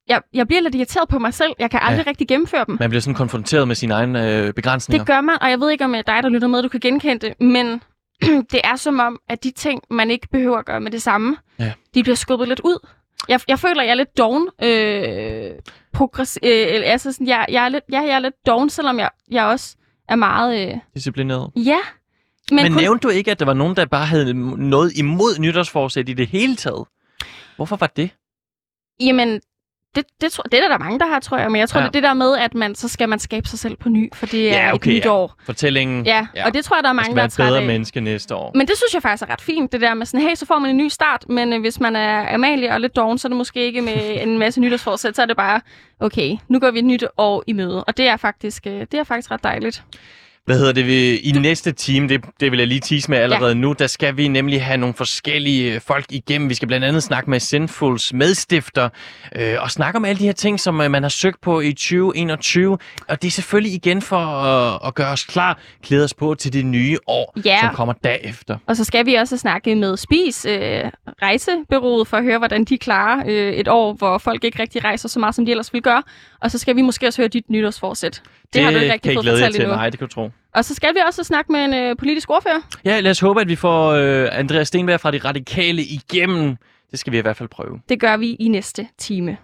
jeg, jeg bliver lidt irriteret på mig selv. Jeg kan aldrig Ja. rigtig gennemføre dem. Man bliver sådan konfronteret med sine egne øh, begrænsninger. Det gør man, og jeg ved ikke, om øh, dig, der lytter med, du kan genkende det, men det er som om, at de ting, man ikke behøver at gøre med det samme, Ja. de bliver skubbet lidt ud. Jeg, jeg føler, jeg er lidt doven. Øh, progress, øh, altså sådan, jeg, jeg, er lidt, ja, jeg er lidt doven, selvom jeg, jeg også er meget... Øh, Disciplineret. ja. Men, Men kun, nævnte du ikke, at der var nogen, der bare havde noget imod nytårsforsæt i det hele taget? Hvorfor var det? Jamen, det, det, tror, det er der, er mange, der har, tror jeg. Men jeg tror, Ja. det er det der med, at man, så skal man skabe sig selv på ny, for det er Ja, okay, et nyt ja. år. Fortællingen, Ja, ja, og det tror jeg, der er man mange, der er trætte bedre af. menneske næste år. Men det synes jeg faktisk er ret fint, det der med sådan, hey, så får man en ny start, men øh, hvis man er Amalie og lidt doven, så er det måske ikke med en masse nytårsforsæt, så er det bare, okay, nu går vi et nyt år i møde, og det er faktisk, øh, det er faktisk ret dejligt. Hvad hedder det? Vi, I næste time, det, det vil jeg lige tease med allerede ja. nu, der skal vi nemlig have nogle forskellige øh, folk igennem. Vi skal blandt andet snakke med Sinfuls medstifter øh, og snakke om alle de her ting, som øh, man har søgt på i 2021. Og det er selvfølgelig igen for at, at gøre os klar, klæde os på til det nye år, Ja. som kommer derefter. Og så skal vi også snakke med Spis, øh, rejsebyrået, for at høre, hvordan de klarer øh, et år, hvor folk ikke rigtig rejser så meget, som de ellers ville gøre. Og så skal vi måske også høre dit nytårsforsæt. Det, det har du ikke rigtig fået fortalt til. endnu. Nej, det kan du tro. Og så skal vi også snakke med en øh, politisk ordfører. Ja, lad os håbe, at vi får øh, Andreas Stenberg fra De Radikale igennem. Det skal vi i hvert fald prøve. Det gør vi i næste time.